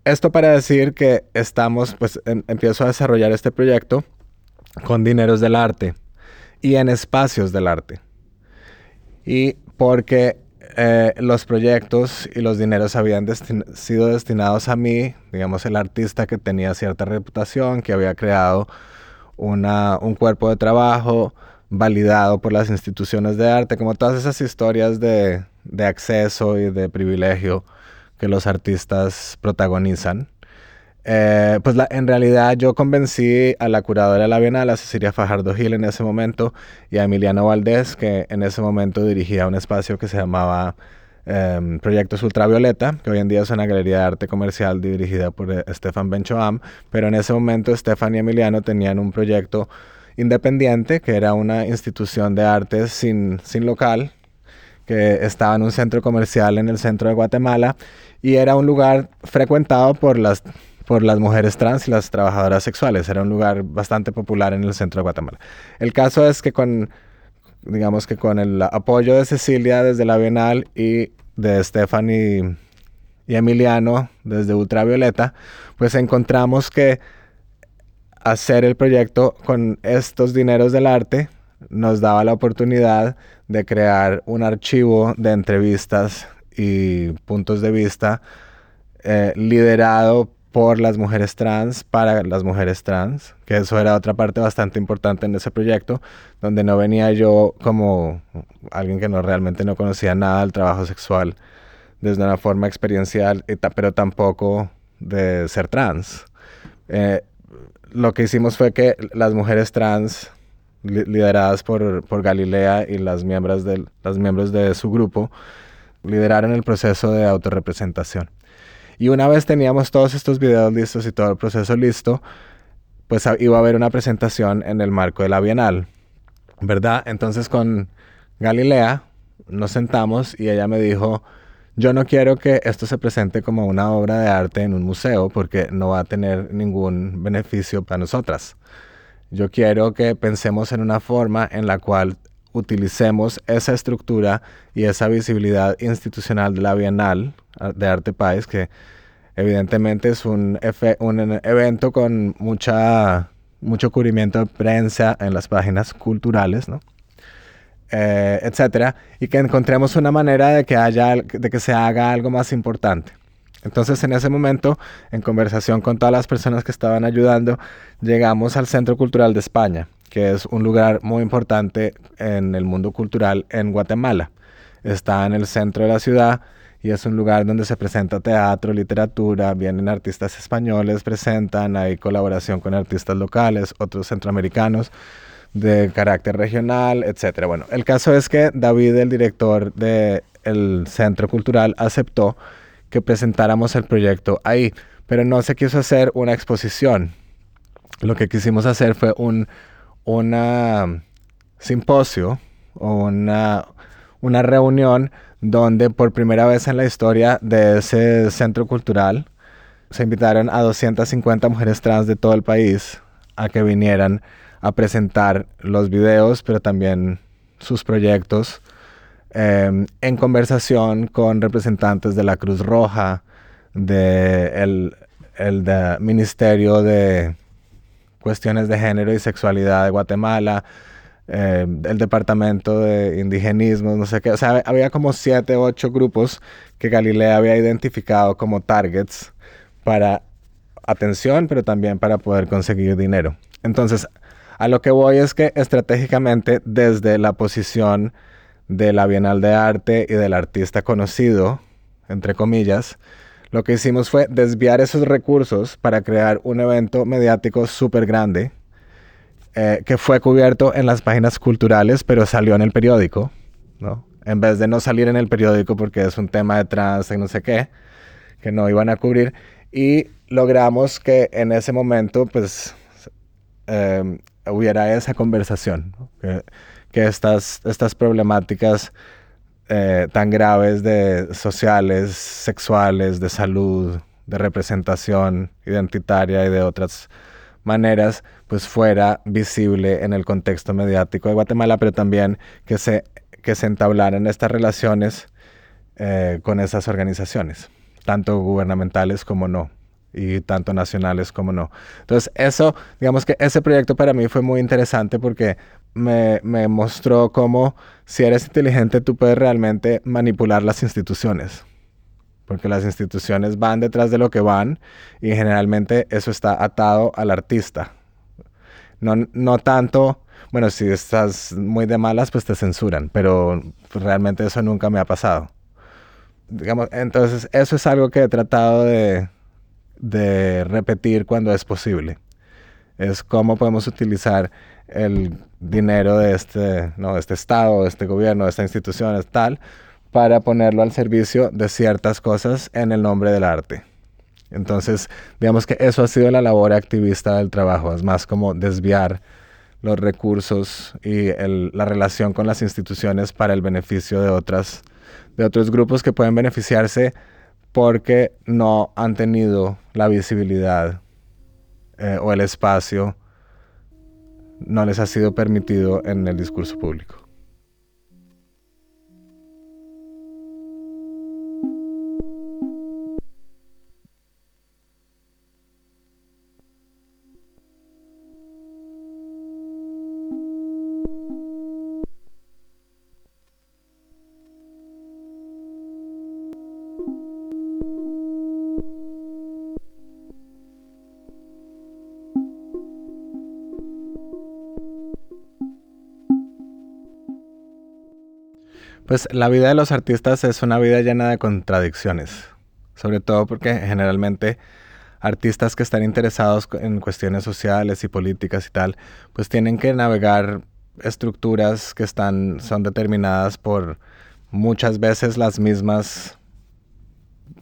Esto para decir que estamos, pues em, empiezo a desarrollar este proyecto con dineros del arte y en espacios del arte. Y porque eh, los proyectos y los dineros habían sido destinados a mí, digamos el artista que tenía cierta reputación, que había creado un cuerpo de trabajo validado por las instituciones de arte, como todas esas historias de, acceso y de privilegio que los artistas protagonizan. Eh, pues en realidad yo convencí a la curadora de la Bienal, a Cecilia Fajardo Gil en ese momento, y a Emiliano Valdés, que en ese momento dirigía un espacio que se llamaba Em, proyectos Ultravioleta, que hoy en día es una galería de arte comercial dirigida por eh, Stefan Benchoam, pero en ese momento Stefan y Emiliano tenían un proyecto independiente, que era una institución de arte sin, sin local, que estaba en un centro comercial en el centro de Guatemala y era un lugar frecuentado por las, por las mujeres trans y las trabajadoras sexuales. Era un lugar bastante popular en el centro de Guatemala. El caso es que con digamos que con el apoyo de Cecilia desde la Bienal y de Stephanie y Emiliano desde Ultravioleta, pues encontramos que hacer el proyecto con estos dineros del arte nos daba la oportunidad de crear un archivo de entrevistas y puntos de vista eh, liderado por las mujeres trans, para las mujeres trans, que eso era otra parte bastante importante en ese proyecto, donde no venía yo como alguien que no realmente no conocía nada del trabajo sexual desde una forma experiencial, pero tampoco de ser trans. Eh, lo que hicimos fue que las mujeres trans lideradas por, por Galilea y las miembros, de, las miembros de su grupo lideraron el proceso de autorrepresentación. Y una vez teníamos todos estos videos listos y todo el proceso listo, pues iba a haber una presentación en el marco de la Bienal, ¿verdad? Entonces con Galilea nos sentamos y ella me dijo, yo no quiero que esto se presente como una obra de arte en un museo porque no va a tener ningún beneficio para nosotras. Yo quiero que pensemos en una forma en la cual utilicemos esa estructura y esa visibilidad institucional de la Bienal de Arte País, que evidentemente es un, evento con mucha, mucho cubrimiento de prensa en las páginas culturales. Eh, etcétera, y que encontremos una manera de que, haya, de que se haga algo más importante. Entonces en ese momento, en conversación con todas las personas que estaban ayudando, llegamos al Centro Cultural de España, que es un lugar muy importante en el mundo cultural en Guatemala. Está en el centro de la ciudad y es un lugar donde se presenta teatro, literatura, vienen artistas españoles, presentan, hay colaboración con artistas locales, otros centroamericanos de carácter regional, etc. Bueno, el caso es que David, el director del Centro Cultural, aceptó que presentáramos el proyecto ahí, pero no se quiso hacer una exposición. Lo que quisimos hacer fue un una simposio o una, una reunión donde por primera vez en la historia de ese centro cultural se invitaron a 250 mujeres trans de todo el país a que vinieran a presentar los videos, pero también sus proyectos, em, en conversación con representantes de la Cruz Roja, del el Ministerio de cuestiones de género y sexualidad de Guatemala, eh, el departamento de indigenismo, no sé qué. O sea, había como siete, ocho grupos que Galilea había identificado como targets para atención, pero también para poder conseguir dinero. Entonces, a lo que voy es que estratégicamente desde la posición de la Bienal de Arte y del artista conocido entre comillas, lo que hicimos fue desviar esos recursos para crear un evento mediático súper grande eh, que fue cubierto en las páginas culturales, pero salió en el periódico, ¿no? En vez de no salir en el periódico porque es un tema de trans y no sé qué, que no iban a cubrir. Y logramos que en ese momento, pues, em, hubiera esa conversación, que, que, estas, estas problemáticas eh, tan graves de sociales, sexuales, de salud, de representación identitaria y de otras maneras, pues fuera visible en el contexto mediático de Guatemala, pero también que se, que se entablaran estas relaciones eh, con esas organizaciones, tanto gubernamentales como no y tanto nacionales como no. Entonces, eso, digamos que ese proyecto para mí fue muy interesante porque me, mostró cómo si eres inteligente tú puedes realmente manipular las instituciones. Porque las instituciones van detrás de lo que van y generalmente eso está atado al artista. No, no tanto, bueno, si estás muy de malas, pues te censuran, pero realmente eso nunca me ha pasado. Digamos, entonces, eso es algo que he tratado de, de repetir cuando es posible. Es cómo podemos utilizar el dinero de este, no, este Estado, de este gobierno, de esta institución, tal, para ponerlo al servicio de ciertas cosas en el nombre del arte. Entonces, digamos que eso ha sido la labor activista del trabajo, es más como desviar los recursos y la relación con las instituciones para el beneficio de, otras, de otros grupos que pueden beneficiarse porque no han tenido la visibilidad eh, o el espacio, no les ha sido permitido en el discurso público. Pues la vida de los artistas es una vida llena de contradicciones, sobre todo porque generalmente artistas que están interesados en cuestiones sociales y políticas y tal, pues tienen que navegar estructuras que están, son determinadas por muchas veces las mismas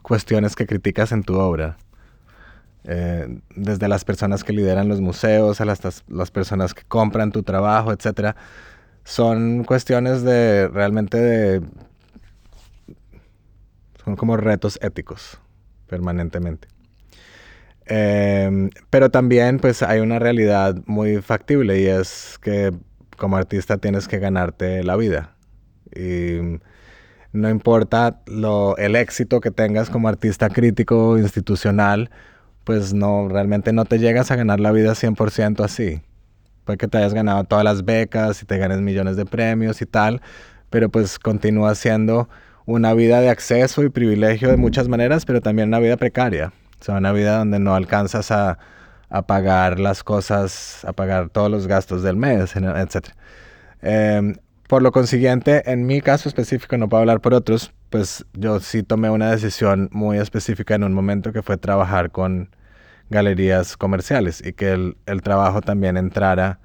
cuestiones que criticas en tu obra. Eh, desde las personas que lideran los museos, a las, las personas que compran tu trabajo, etcétera son cuestiones de realmente de... Son como retos éticos permanentemente. Em, pero también pues hay una realidad muy factible y es que como artista tienes que ganarte la vida. Y no importa lo, el éxito que tengas como artista crítico institucional, pues no, realmente no te llegas a ganar la vida 100% así. Puede que te hayas ganado todas las becas y te ganes millones de premios y tal, pero pues continúa siendo una vida de acceso y privilegio de muchas maneras, pero también una vida precaria. O sea, una vida donde no alcanzas a, pagar las cosas, a pagar todos los gastos del mes, etc. Em, por lo consiguiente, en mi caso específico, no puedo hablar por otros, pues yo sí tomé una decisión muy específica en un momento que fue trabajar con galerías comerciales y que el, trabajo también entrara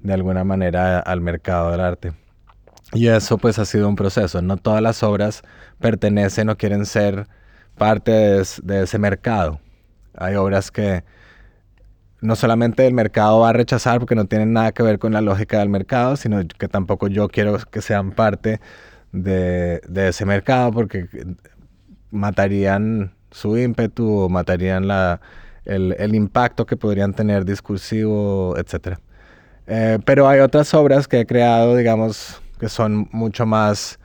de alguna manera al mercado del arte. Y eso pues ha sido un proceso. No todas las obras pertenecen o quieren ser parte de, ese mercado. Hay obras que no solamente el mercado va a rechazar porque no tienen nada que ver con la lógica del mercado, sino que tampoco yo quiero que sean parte de, de ese mercado porque matarían su ímpetu o matarían la, el, impacto que podrían tener discursivo, etc. Eh, pero hay otras obras que he creado, digamos, que son mucho más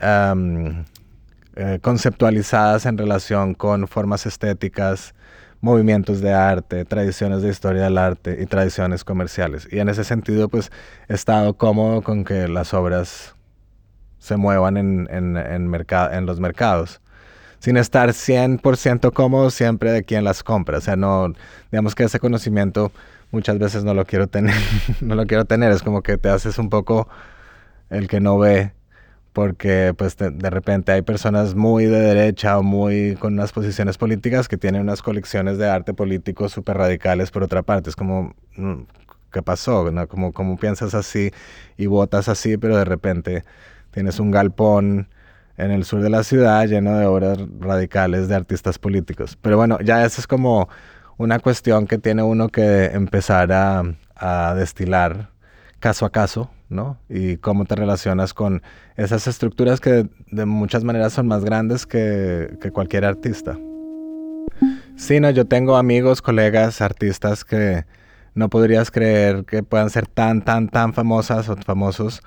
eh, conceptualizadas en relación con formas estéticas, movimientos de arte, tradiciones de historia del arte y tradiciones comerciales. Y en ese sentido, pues he estado cómodo con que las obras se muevan en, en, en los mercados sin estar 100% cómodo siempre de quien las compra. O sea, no, digamos que ese conocimiento muchas veces no lo quiero tener, no lo quiero tener, es como que te haces un poco el que no ve porque pues de, repente hay personas muy de derecha o muy con unas posiciones políticas que tienen unas colecciones de arte político súper radicales por otra parte. Es como, mm, ¿qué pasó? ¿No? Como, como piensas así y votas así, pero de repente tienes un galpón en el sur de la ciudad lleno de obras radicales de artistas políticos. Pero bueno, ya eso es como una cuestión que tiene uno que empezar a, a destilar caso a caso, ¿no? Y cómo te relacionas con esas estructuras que de, muchas maneras son más grandes que, que, cualquier artista. Sí, no, yo tengo amigos, colegas, artistas que no podrías creer que puedan ser tan, tan, tan famosas o famosos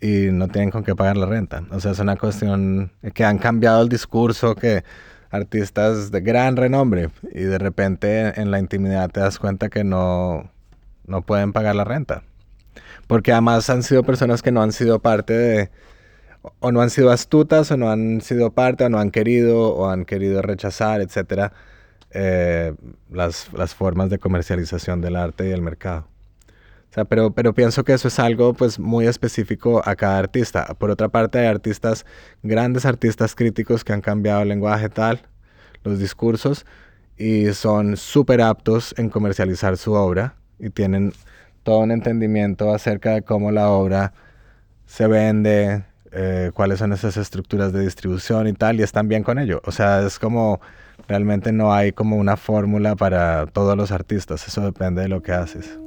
y no tienen con qué pagar la renta. O sea, es una cuestión que han cambiado el discurso, que artistas de gran renombre y de repente en la intimidad te das cuenta que no, no pueden pagar la renta. Porque además han sido personas que no han sido parte de, o no han sido astutas, o no han sido parte, o no han querido, o han querido rechazar, etcétera, eh, las, las formas de comercialización del arte y el mercado. Sea, pero, pero pienso que eso es algo pues muy específico a cada artista. Por otra parte, hay artistas, grandes artistas críticos que han cambiado el lenguaje tal, los discursos, y son súper aptos en comercializar su obra y tienen todo un entendimiento acerca de cómo la obra se vende, eh, cuáles son esas estructuras de distribución y tal, y están bien con ello. O sea, es como, realmente no hay como una fórmula para todos los artistas, eso depende de lo que haces.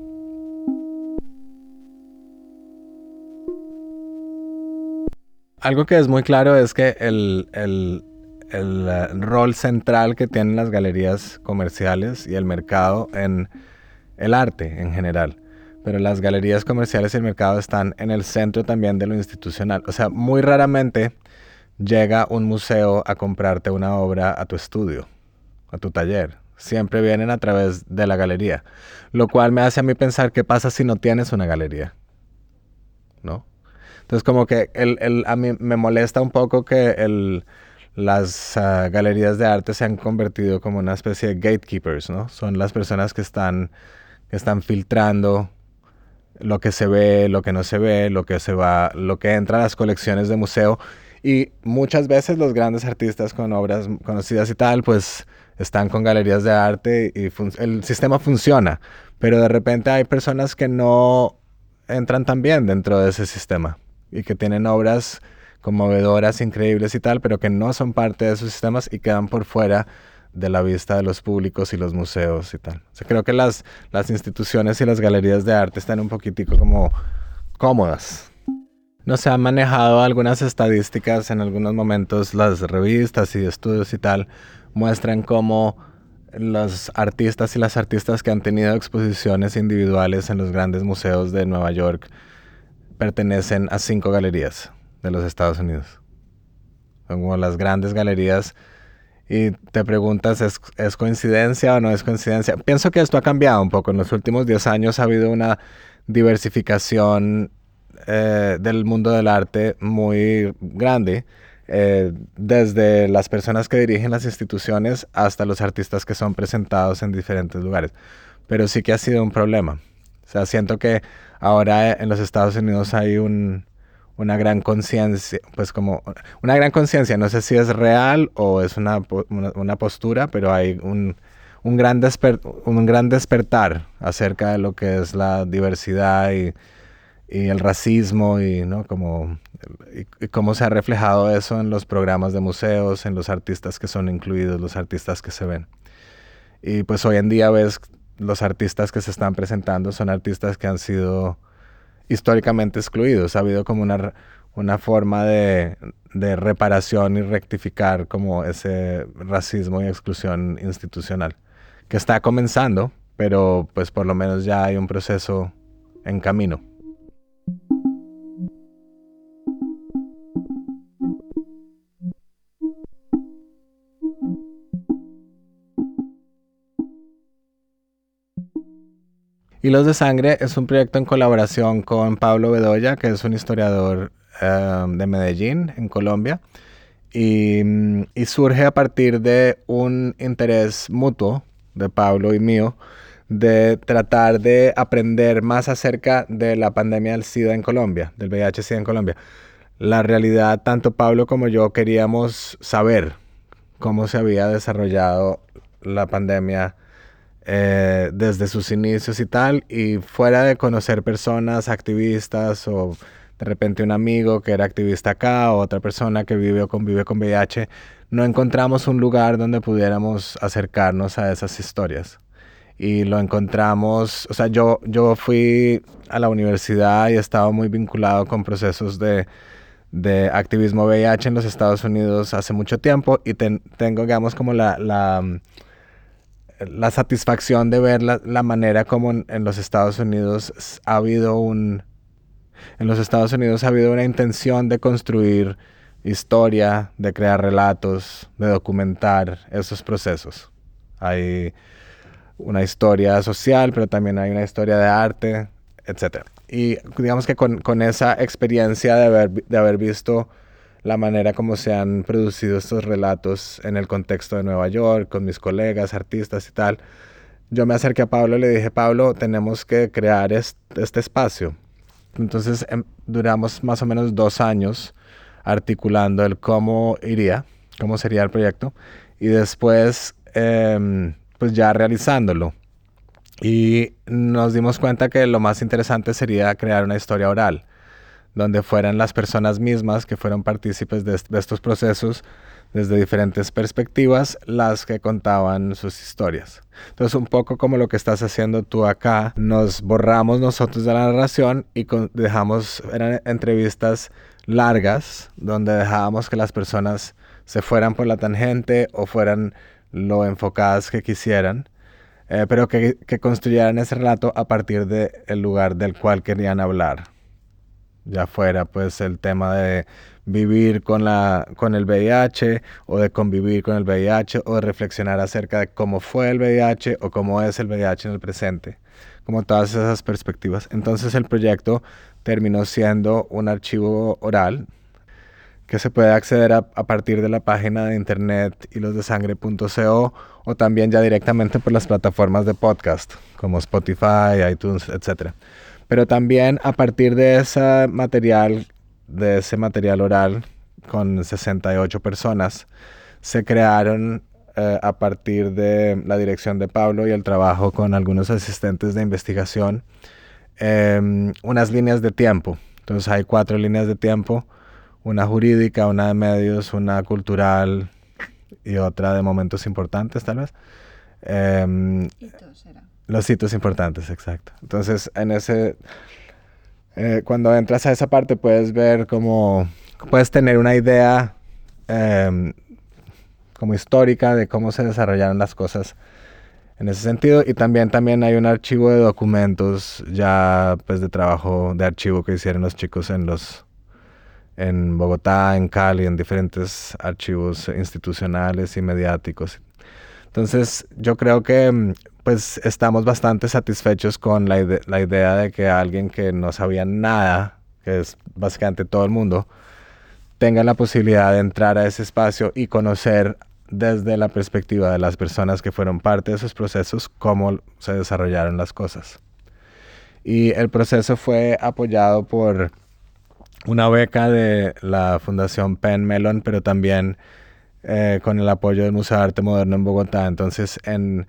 Algo que es muy claro es que el, el, el eh, rol central que tienen las galerías comerciales y el mercado en el arte en general pero las galerías comerciales y el mercado están en el centro también de lo institucional. O sea, muy raramente llega un museo a comprarte una obra a tu estudio, a tu taller. Siempre vienen a través de la galería, lo cual me hace a mí pensar qué pasa si no tienes una galería, ¿no? Entonces como que el, a mí me molesta un poco que el, las ah, galerías de arte se han convertido como una especie de gatekeepers, ¿no? Son las personas que están, que están filtrando lo que se ve, lo que no se ve, lo que se va, lo que entra a las colecciones de museo. Y muchas veces los grandes artistas con obras conocidas y tal, pues están con galerías de arte y el sistema funciona. Pero de repente hay personas que no entran tan bien dentro de ese sistema y que tienen obras conmovedoras, increíbles y tal, pero que no son parte de esos sistemas y quedan por fuera de la vista de los públicos y los museos y tal. Creo que las, las instituciones y las galerías de arte están un poquitico como cómodas. No se han manejado algunas estadísticas en algunos momentos, las revistas y estudios y tal muestran cómo los artistas y las artistas que han tenido exposiciones individuales en los grandes museos de Nueva York pertenecen a cinco galerías de los Estados Unidos. Son como las grandes galerías y te preguntas, ¿es, coincidencia o no es coincidencia? Pienso que esto ha cambiado un poco. En los últimos 10 años ha habido una diversificación eh, del mundo del arte muy grande, eh, desde las personas que dirigen las instituciones hasta los artistas que son presentados en diferentes lugares. Pero sí que ha sido un problema. O sea, siento que ahora en los Estados Unidos hay un, una gran conciencia, pues como una gran conciencia, no sé si es real o es una, una, postura, pero hay un, un, gran un gran despertar acerca de lo que es la diversidad y, y el racismo y, ¿no? como, y, cómo se ha reflejado eso en los programas de museos, en los artistas que son incluidos, los artistas que se ven. Y pues hoy en día ves los artistas que se están presentando son artistas que han sido históricamente excluidos. Ha habido como una, una forma de, de, reparación y rectificar como ese racismo y exclusión institucional, que está comenzando, pero pues por lo menos ya hay un proceso en camino. Hilos de Sangre es un proyecto en colaboración con Pablo Bedoya, que es un historiador em, de Medellín, en Colombia, y, y, surge a partir de un interés mutuo de Pablo y mío de tratar de aprender más acerca de la pandemia del SIDA en Colombia, del VIH-SIDA en Colombia. la realidad, tanto Pablo como yo queríamos saber cómo se había desarrollado la pandemia eh, desde sus inicios y tal, y fuera de conocer personas activistas o de repente un amigo que era activista acá o otra persona que vive o convive con VIH, no encontramos un lugar donde pudiéramos acercarnos a esas historias. Y lo encontramos, o sea, yo, yo fui a la universidad y estaba muy vinculado con procesos de, de activismo VIH en los Estados Unidos hace mucho tiempo y tengo, digamos, como la, la, la satisfacción de ver la, la manera como en, los Estados Unidos ha habido un... En los Estados Unidos ha habido una intención de construir historia, de crear relatos, de documentar esos procesos. Hay una historia social, pero también hay una historia de arte, etc. Y digamos que con, con esa experiencia de haber, de haber visto la manera como se han producido estos relatos en el contexto de Nueva York, con mis colegas, artistas y tal, yo me acerqué a Pablo y le dije, Pablo, tenemos que crear este, espacio. Entonces em, duramos más o menos dos años articulando el cómo iría, cómo sería el proyecto, y después em, pues ya realizándolo. Y nos dimos cuenta que lo más interesante sería crear una historia oral, donde fueran las personas mismas que fueron partícipes de, estos procesos desde diferentes perspectivas las que contaban sus historias. Entonces, un poco como lo que estás haciendo tú acá, nos borramos nosotros de la narración y dejamos, eran entrevistas largas, donde dejábamos que las personas se fueran por la tangente o fueran lo enfocadas que quisieran, eh, pero que, construyeran ese relato a partir del lugar del cual querían hablar. Ya fuera pues el tema de vivir con, la, con el VIH o de convivir con el VIH o de reflexionar acerca de cómo fue el VIH o cómo es el VIH en el presente, como todas esas perspectivas. Entonces el proyecto terminó siendo un archivo oral que se puede acceder a, partir de la página de internet hilosdesangre.co o también ya directamente por las plataformas de podcast como Spotify, iTunes, etc. Pero también a partir de ese material, de ese material oral con 68 personas, se crearon eh, a partir de la dirección de Pablo y el trabajo con algunos asistentes de investigación em, unas líneas de tiempo. Entonces hay cuatro líneas de tiempo una jurídica, una de medios, una cultural y otra de momentos importantes, tal vez. Eh, Los hitos importantes, exacto. Entonces, en ese, eh, cuando entras a esa parte puedes ver cómo, puedes tener una idea em, como histórica de cómo se desarrollaron las cosas en ese sentido. Y también, también hay un archivo de documentos ya pues de trabajo de archivo que hicieron los chicos en los en Bogotá, en Cali, en diferentes archivos institucionales y mediáticos. Entonces, yo creo que mm, pues estamos bastante satisfechos con la, la idea de que alguien que no sabía nada, que es básicamente todo el mundo, tenga la posibilidad de entrar a ese espacio y conocer desde la perspectiva de las personas que fueron parte de esos procesos cómo se desarrollaron las cosas. Y el proceso fue apoyado por una beca de la Fundación Penn Mellon, pero también eh, con el apoyo del Museo de Arte Moderno en Bogotá. Entonces, en,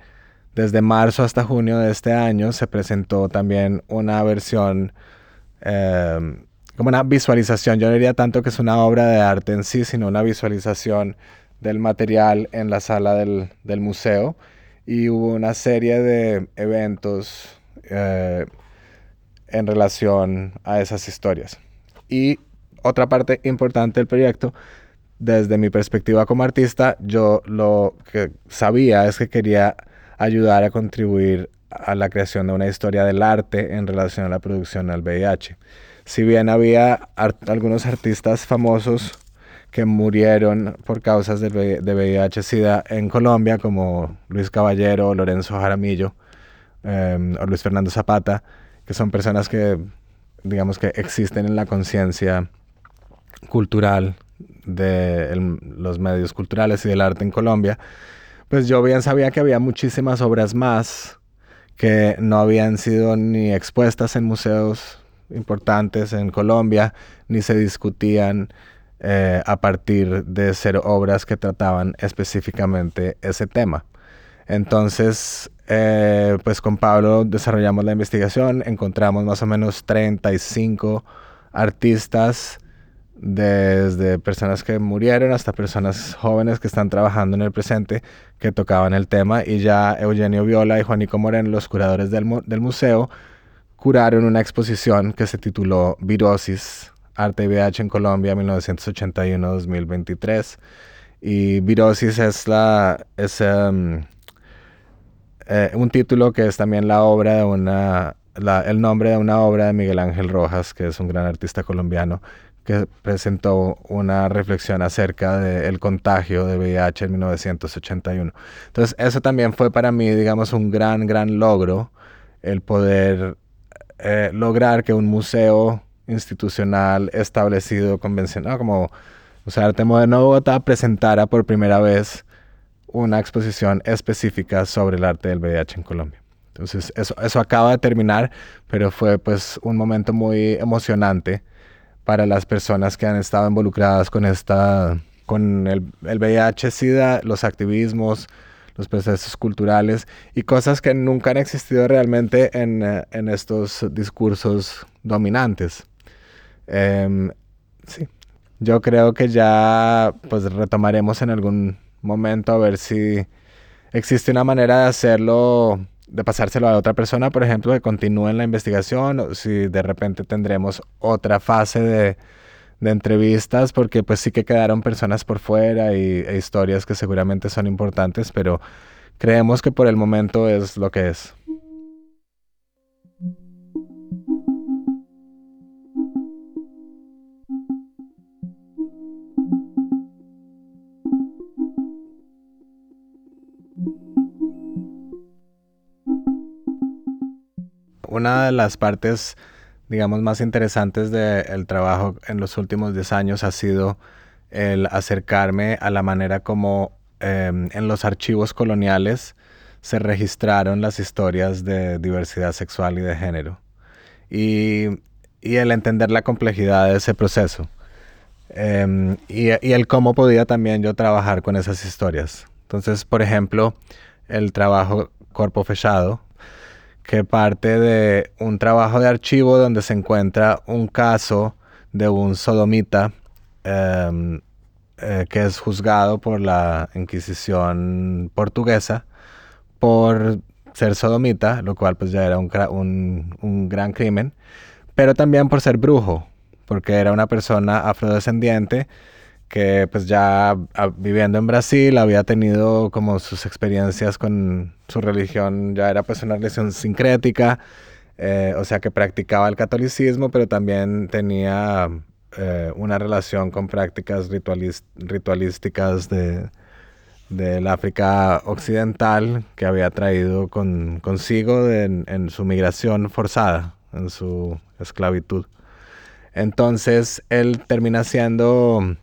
desde marzo hasta junio de este año se presentó también una versión, em, como una visualización. Yo no diría tanto que es una obra de arte en sí, sino una visualización del material en la sala del, del museo. Y hubo una serie de eventos eh, en relación a esas historias. Y otra parte importante del proyecto, desde mi perspectiva como artista, yo lo que sabía es que quería ayudar a contribuir a la creación de una historia del arte en relación a la producción del VIH. Si bien había algunos artistas famosos que murieron por causas de, VIH-Sida en Colombia, como Luis Caballero, Lorenzo Jaramillo em, o Luis Fernando Zapata, que son personas que digamos que existen en la conciencia cultural de los medios culturales y del arte en Colombia, pues yo bien sabía que había muchísimas obras más que no habían sido ni expuestas en museos importantes en Colombia, ni se discutían eh, a partir de ser obras que trataban específicamente ese tema. Entonces, eh, pues con Pablo desarrollamos la investigación, encontramos más o menos 35 artistas, desde personas que murieron hasta personas jóvenes que están trabajando en el presente, que tocaban el tema, y ya Eugenio Viola y Juanico Moreno, los curadores del, del museo, curaron una exposición que se tituló Virosis, Arte y VH en Colombia 1981-2023. Y Virosis es, la, es em, eh, un título que es también la obra de una, el nombre de una obra de Miguel Ángel Rojas, que es un gran artista colombiano, que presentó una reflexión acerca del contagio de VIH en 1981. Entonces, eso también fue para mí, digamos, un gran, gran logro, el poder eh, lograr que un museo institucional establecido, convencional, como o sea, Arte Moderno Bogotá presentara por primera vez una exposición específica sobre el arte del VIH en Colombia. Entonces, eso, eso acaba de terminar, pero fue pues un momento muy emocionante para las personas que han estado involucradas con esta, con el, el VIH-Sida, los activismos, los procesos culturales y cosas que nunca han existido realmente en, eh, en estos discursos dominantes. Em, sí, yo creo que ya pues retomaremos en algún momento a ver si existe una manera de hacerlo, de pasárselo a otra persona, por ejemplo, que continúe en la investigación, o si de repente tendremos otra fase de, de entrevistas, porque pues sí que quedaron personas por fuera y, e historias que seguramente son importantes, pero creemos que por el momento es lo que es. Una de las partes, digamos, más interesantes del trabajo en los últimos 10 años ha sido el acercarme a la manera como em, en los archivos coloniales se registraron las historias de diversidad sexual y de género. Y, el entender la complejidad de ese proceso. Em, y, y, el cómo podía también yo trabajar con esas historias. Entonces, por ejemplo, el trabajo Cuerpo Fechado, que parte de un trabajo de archivo donde se encuentra un caso de un sodomita em, eh, que es juzgado por la Inquisición portuguesa por ser sodomita, lo cual pues ya era un, un gran crimen, pero también por ser brujo, porque era una persona afrodescendiente que pues ya ah, viviendo en Brasil había tenido como sus experiencias con su religión, ya era pues una religión sincrética, eh, o sea que practicaba el catolicismo, pero también tenía eh, una relación con prácticas ritualísticas de, del África occidental que había traído con, consigo en su migración forzada, en su esclavitud. Entonces él termina siendo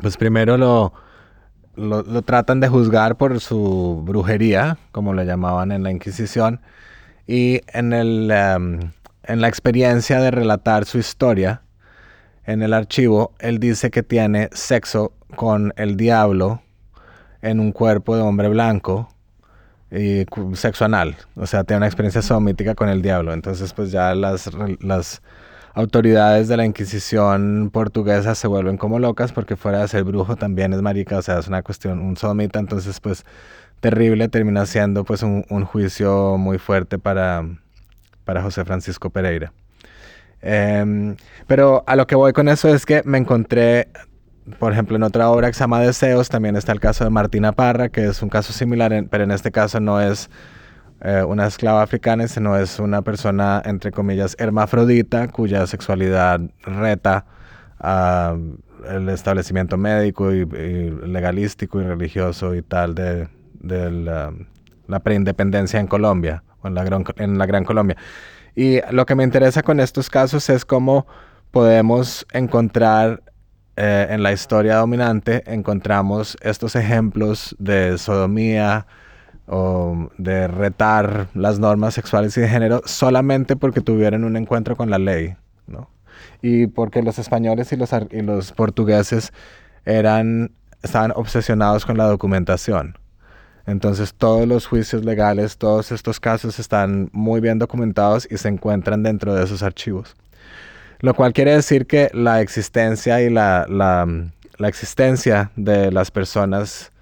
pues primero lo, lo, tratan de juzgar por su brujería, como lo llamaban en la Inquisición, y en, el, em, en la experiencia de relatar su historia, en el archivo, él dice que tiene sexo con el diablo en un cuerpo de hombre blanco y sexo anal, o sea, tiene una experiencia somítica con el diablo. Entonces, pues ya las, las autoridades de la Inquisición portuguesa se vuelven como locas porque fuera de ser brujo también es marica, o sea, es una cuestión, un somita, entonces pues terrible, termina siendo pues un, juicio muy fuerte para, para José Francisco Pereira. Em, pero a lo que voy con eso es que me encontré, por ejemplo, en otra obra que se llama Deseos, también está el caso de Martina Parra, que es un caso similar, pero en este caso no es eh, una esclava africana, sino es una persona, entre comillas, hermafrodita, cuya sexualidad reta el establecimiento médico y, legalístico y religioso y tal de, la, la, preindependencia en Colombia, o en la, gran, en la Gran Colombia. Y lo que me interesa con estos casos es cómo podemos encontrar eh, en la historia dominante, encontramos estos ejemplos de sodomía, o de retar las normas sexuales y de género solamente porque tuvieron un encuentro con la ley, ¿no? Y porque los españoles y los, y los portugueses eran, estaban obsesionados con la documentación. Entonces todos los juicios legales, todos estos casos están muy bien documentados y se encuentran dentro de esos archivos. Lo cual quiere decir que la existencia y la, la, la existencia de las personas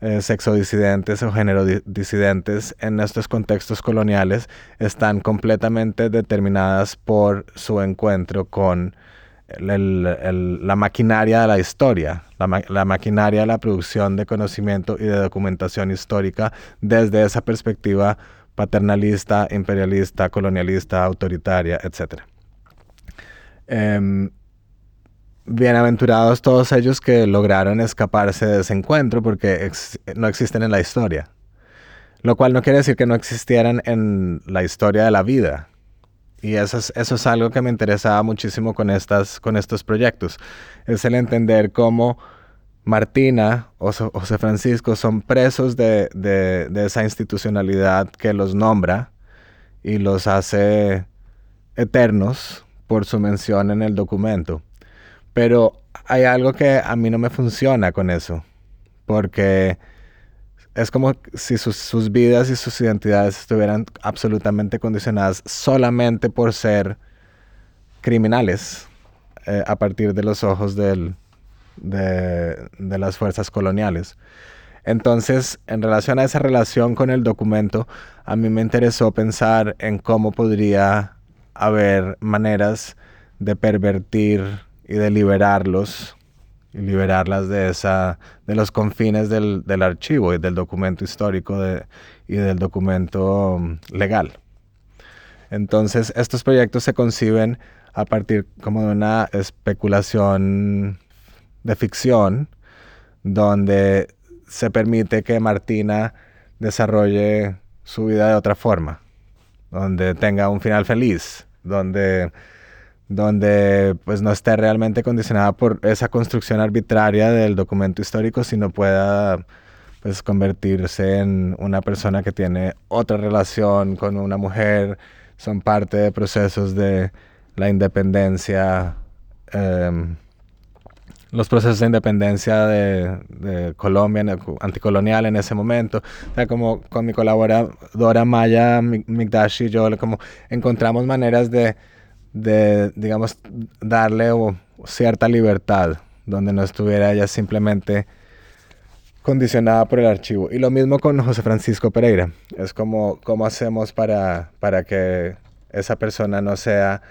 eh, sexodisidentes o género disidentes en estos contextos coloniales están completamente determinadas por su encuentro con la maquinaria de la historia, la, maquinaria de la producción de conocimiento y de documentación histórica desde esa perspectiva paternalista, imperialista, colonialista, autoritaria, etc. Bienaventurados todos ellos que lograron escaparse de ese encuentro porque no existen en la historia. Lo cual no quiere decir que no existieran en la historia de la vida. Y eso es, algo que me interesaba muchísimo con, estas, con estos proyectos. Es el entender cómo Martina o José Francisco son presos de, de esa institucionalidad que los nombra y los hace eternos por su mención en el documento. Pero hay algo que a mí no me funciona con eso, porque es como si sus, vidas y sus identidades estuvieran absolutamente condicionadas solamente por ser criminales eh, a partir de los ojos de, de las fuerzas coloniales. Entonces, en relación a esa relación con el documento, a mí me interesó pensar en cómo podría haber maneras de pervertir y de liberarlos y liberarlas de esa de los confines del, archivo y del documento histórico y del documento um, legal. Entonces, estos proyectos se conciben a partir como de una especulación de ficción donde se permite que Martina desarrolle su vida de otra forma, donde tenga un final feliz, donde donde pues no esté realmente condicionada por esa construcción arbitraria del documento histórico, sino pueda pues convertirse en una persona que tiene otra relación con una mujer, son parte de procesos de la independencia, em, los procesos de independencia de, Colombia, anticolonial en ese momento. O sea, como con mi colaboradora Maya Migdashi y yo como encontramos maneras de de, digamos, darle cierta libertad, donde no estuviera ella simplemente condicionada por el archivo. Y lo mismo con José Francisco Pereira. Es como, ¿cómo hacemos para, para que esa persona no sea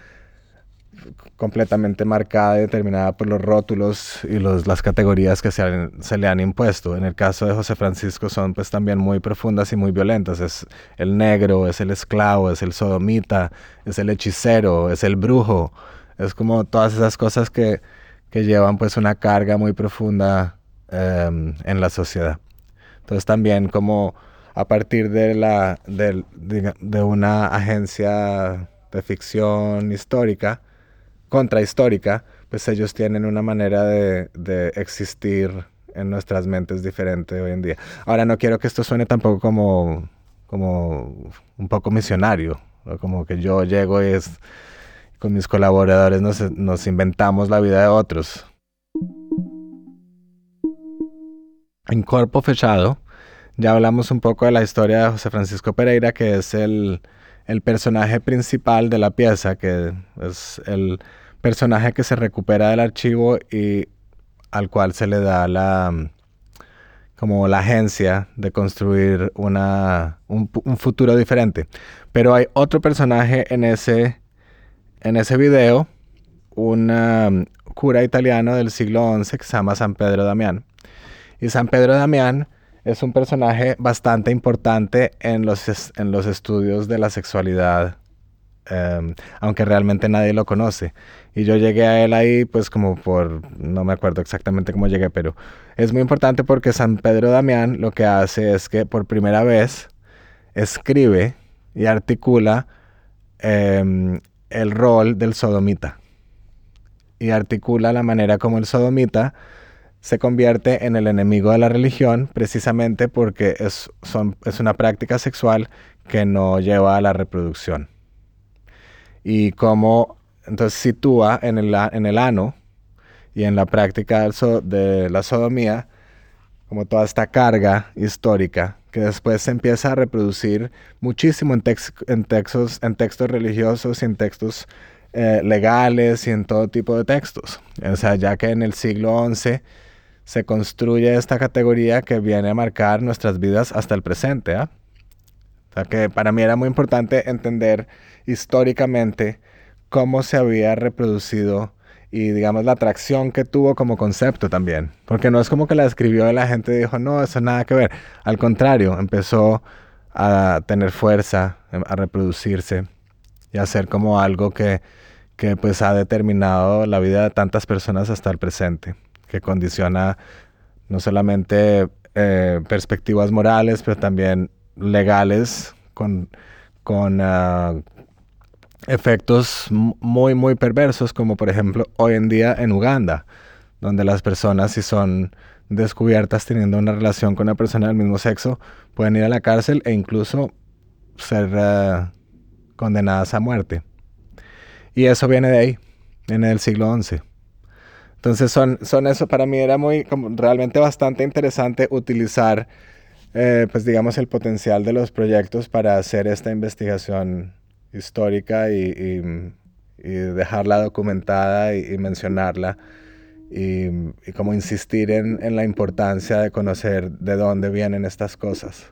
completamente marcada y determinada por los rótulos y los, las categorías que se, se, le han impuesto. En el caso de José Francisco son pues también muy profundas y muy violentas. Es el negro, es el esclavo, es el sodomita, es el hechicero, es el brujo. Es como todas esas cosas que, que llevan pues una carga muy profunda em, en la sociedad. Entonces también como a partir de, la, de, de una agencia de ficción histórica, contrahistórica, pues ellos tienen una manera de, existir en nuestras mentes diferente hoy en día. Ahora no quiero que esto suene tampoco como, como un poco misionario, como que yo llego y es, con mis colaboradores nos, nos inventamos la vida de otros. En Cuerpo Fechado ya hablamos un poco de la historia de José Francisco Pereira, que es el, el personaje principal de la pieza, que es el personaje que se recupera del archivo y al cual se le da la como la agencia de construir una, un, futuro diferente. Pero hay otro personaje en ese, en ese video, un um, cura italiano del siglo XI que se llama San Pedro Damián. Y San Pedro Damián es un personaje bastante importante en los, en los estudios de la sexualidad Em, aunque realmente nadie lo conoce. Y yo llegué a él ahí, pues como por, no me acuerdo exactamente cómo llegué, pero es muy importante porque San Pedro Damián lo que hace es que por primera vez escribe y articula em, el rol del sodomita. Y articula la manera como el sodomita se convierte en el enemigo de la religión precisamente porque es, es una práctica sexual que no lleva a la reproducción y cómo entonces sitúa en el, en el ano y en la práctica de la sodomía como toda esta carga histórica que después se empieza a reproducir muchísimo en, en, textos, en textos religiosos y en textos eh, legales y en todo tipo de textos. O sea, ya que en el siglo XI se construye esta categoría que viene a marcar nuestras vidas hasta el presente. sea, que para mí era muy importante entender históricamente cómo se había reproducido y digamos la atracción que tuvo como concepto también. Porque no es como que la escribió y la gente dijo, no, eso nada que ver. Al contrario, empezó a tener fuerza, a reproducirse y a ser como algo que, que pues ha determinado la vida de tantas personas hasta el presente, que condiciona no solamente eh, perspectivas morales, pero también legales con, con ah, efectos muy, muy perversos, como por ejemplo hoy en día en Uganda, donde las personas si son descubiertas teniendo una relación con una persona del mismo sexo, pueden ir a la cárcel e incluso ser ah, condenadas a muerte. Y eso viene de ahí, viene del siglo XI. Entonces son, son eso, para mí era muy, realmente bastante interesante utilizar, eh, pues digamos, el potencial de los proyectos para hacer esta investigación histórica y, dejarla documentada y, mencionarla y, como insistir en, en la importancia de conocer de dónde vienen estas cosas.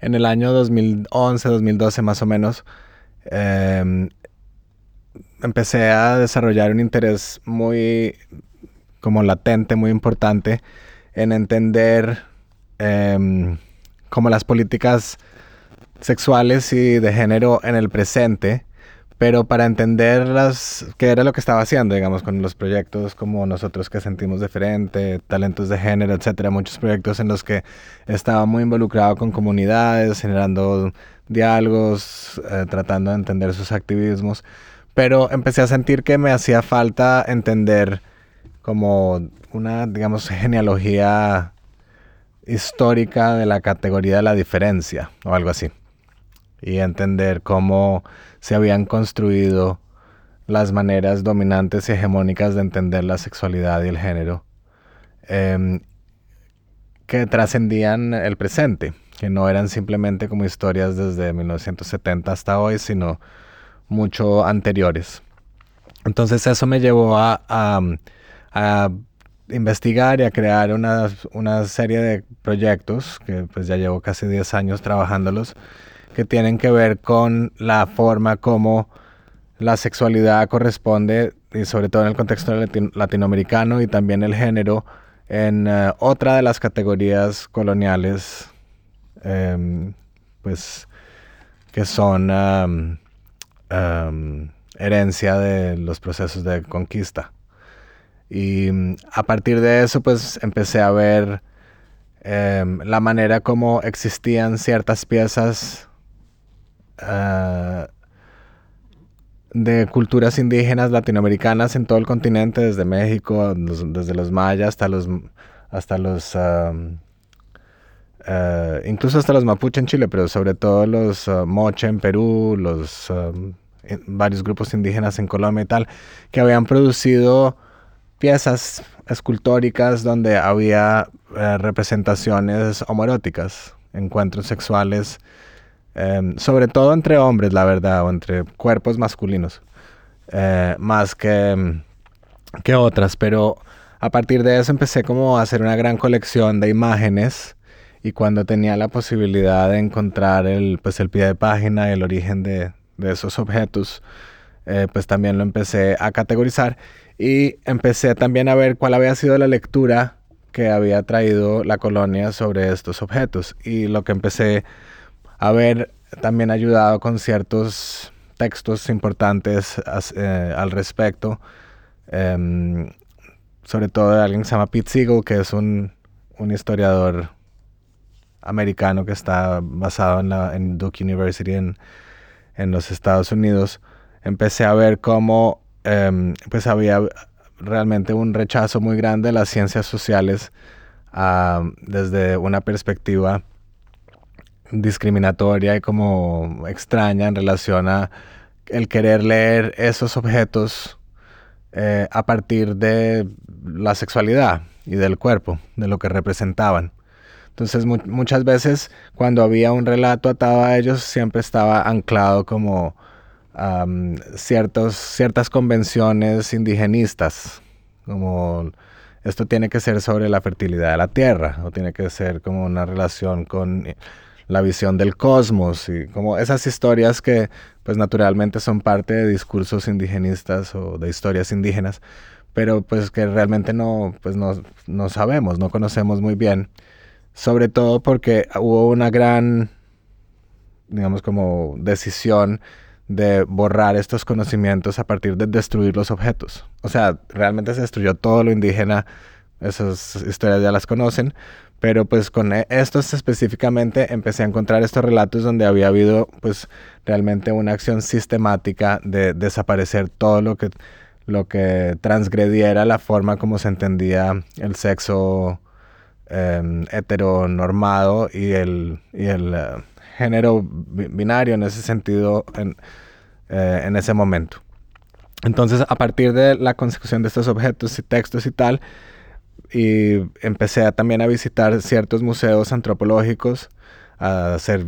En el año 2011, 2012 más o menos, em, empecé a desarrollar un interés muy como latente, muy importante en entender eh, como las políticas sexuales y de género en el presente, pero para entender qué era lo que estaba haciendo, digamos, con los proyectos como nosotros que sentimos diferente, talentos de género, etcétera, muchos proyectos en los que estaba muy involucrado con comunidades, generando diálogos, eh, tratando de entender sus activismos, pero empecé a sentir que me hacía falta entender como una, digamos, genealogía histórica de la categoría de la diferencia o algo así. Y entender cómo se habían construido las maneras dominantes y hegemónicas de entender la sexualidad y el género em, que trascendían el presente, que no eran simplemente como historias desde 1970 hasta hoy, sino mucho anteriores. Entonces eso me llevó a, investigar y a crear una, una, serie de proyectos, que pues ya llevo casi 10 años trabajándolos, que tienen que ver con la forma como la sexualidad corresponde, y sobre todo en el contexto latinoamericano y también el género, en eh, otra de las categorías coloniales, em, pues que son herencia de los procesos de conquista. Y a partir de eso, pues empecé a ver em, la manera como existían ciertas piezas Ah, de culturas indígenas latinoamericanas en todo el continente, desde México, desde los mayas hasta los, hasta los ah, incluso hasta los mapuche en Chile, pero sobre todo los uh, moche en Perú, los varios grupos indígenas en Colombia y tal, que habían producido piezas escultóricas donde había eh, representaciones homoeróticas, encuentros sexuales Em, sobre todo entre hombres, la verdad, o entre cuerpos masculinos, eh, más que, em, que otras, pero a partir de eso empecé como a hacer una gran colección de imágenes y cuando tenía la posibilidad de encontrar el, pues el pie de página el origen de, de esos objetos, eh, pues también lo empecé a categorizar y empecé también a ver cuál había sido la lectura que había traído la colonia sobre estos objetos. Y lo que empecé haber también ayudado con ciertos textos importantes eh, al respecto, em, sobre todo de alguien que se llama Pete Siegel, que es un, historiador americano que está basado en, la, en Duke University en, los Estados Unidos, empecé a ver cómo em, pues había realmente un rechazo muy grande de las ciencias sociales desde una perspectiva discriminatoria y como extraña en relación a el querer leer esos objetos eh, a partir de la sexualidad y del cuerpo, de lo que representaban. Entonces muchas veces cuando había un relato atado a ellos siempre estaba anclado como ciertos, ciertas convenciones indigenistas, como esto tiene que ser sobre la fertilidad de la tierra, o tiene que ser como una relación con la visión del cosmos, y como esas historias que pues naturalmente son parte de discursos indigenistas o de historias indígenas, pero pues que realmente no, pues no, no sabemos, no conocemos muy bien sobre todo porque hubo una gran, digamos, como decisión de borrar estos conocimientos a partir de destruir los objetos. O sea, realmente se destruyó todo lo indígena, esas historias ya las conocen, pero pues con e, estos específicamente empecé a encontrar estos relatos donde había habido pues realmente una acción sistemática de desaparecer todo lo que, lo que transgrediera la forma como se entendía el sexo Em, heteronormado y el, y el eh, género binario en ese sentido en, eh, en ese momento. Entonces, a partir de la consecución de estos objetos y textos y tal, y empecé también a visitar ciertos museos antropológicos, a hacer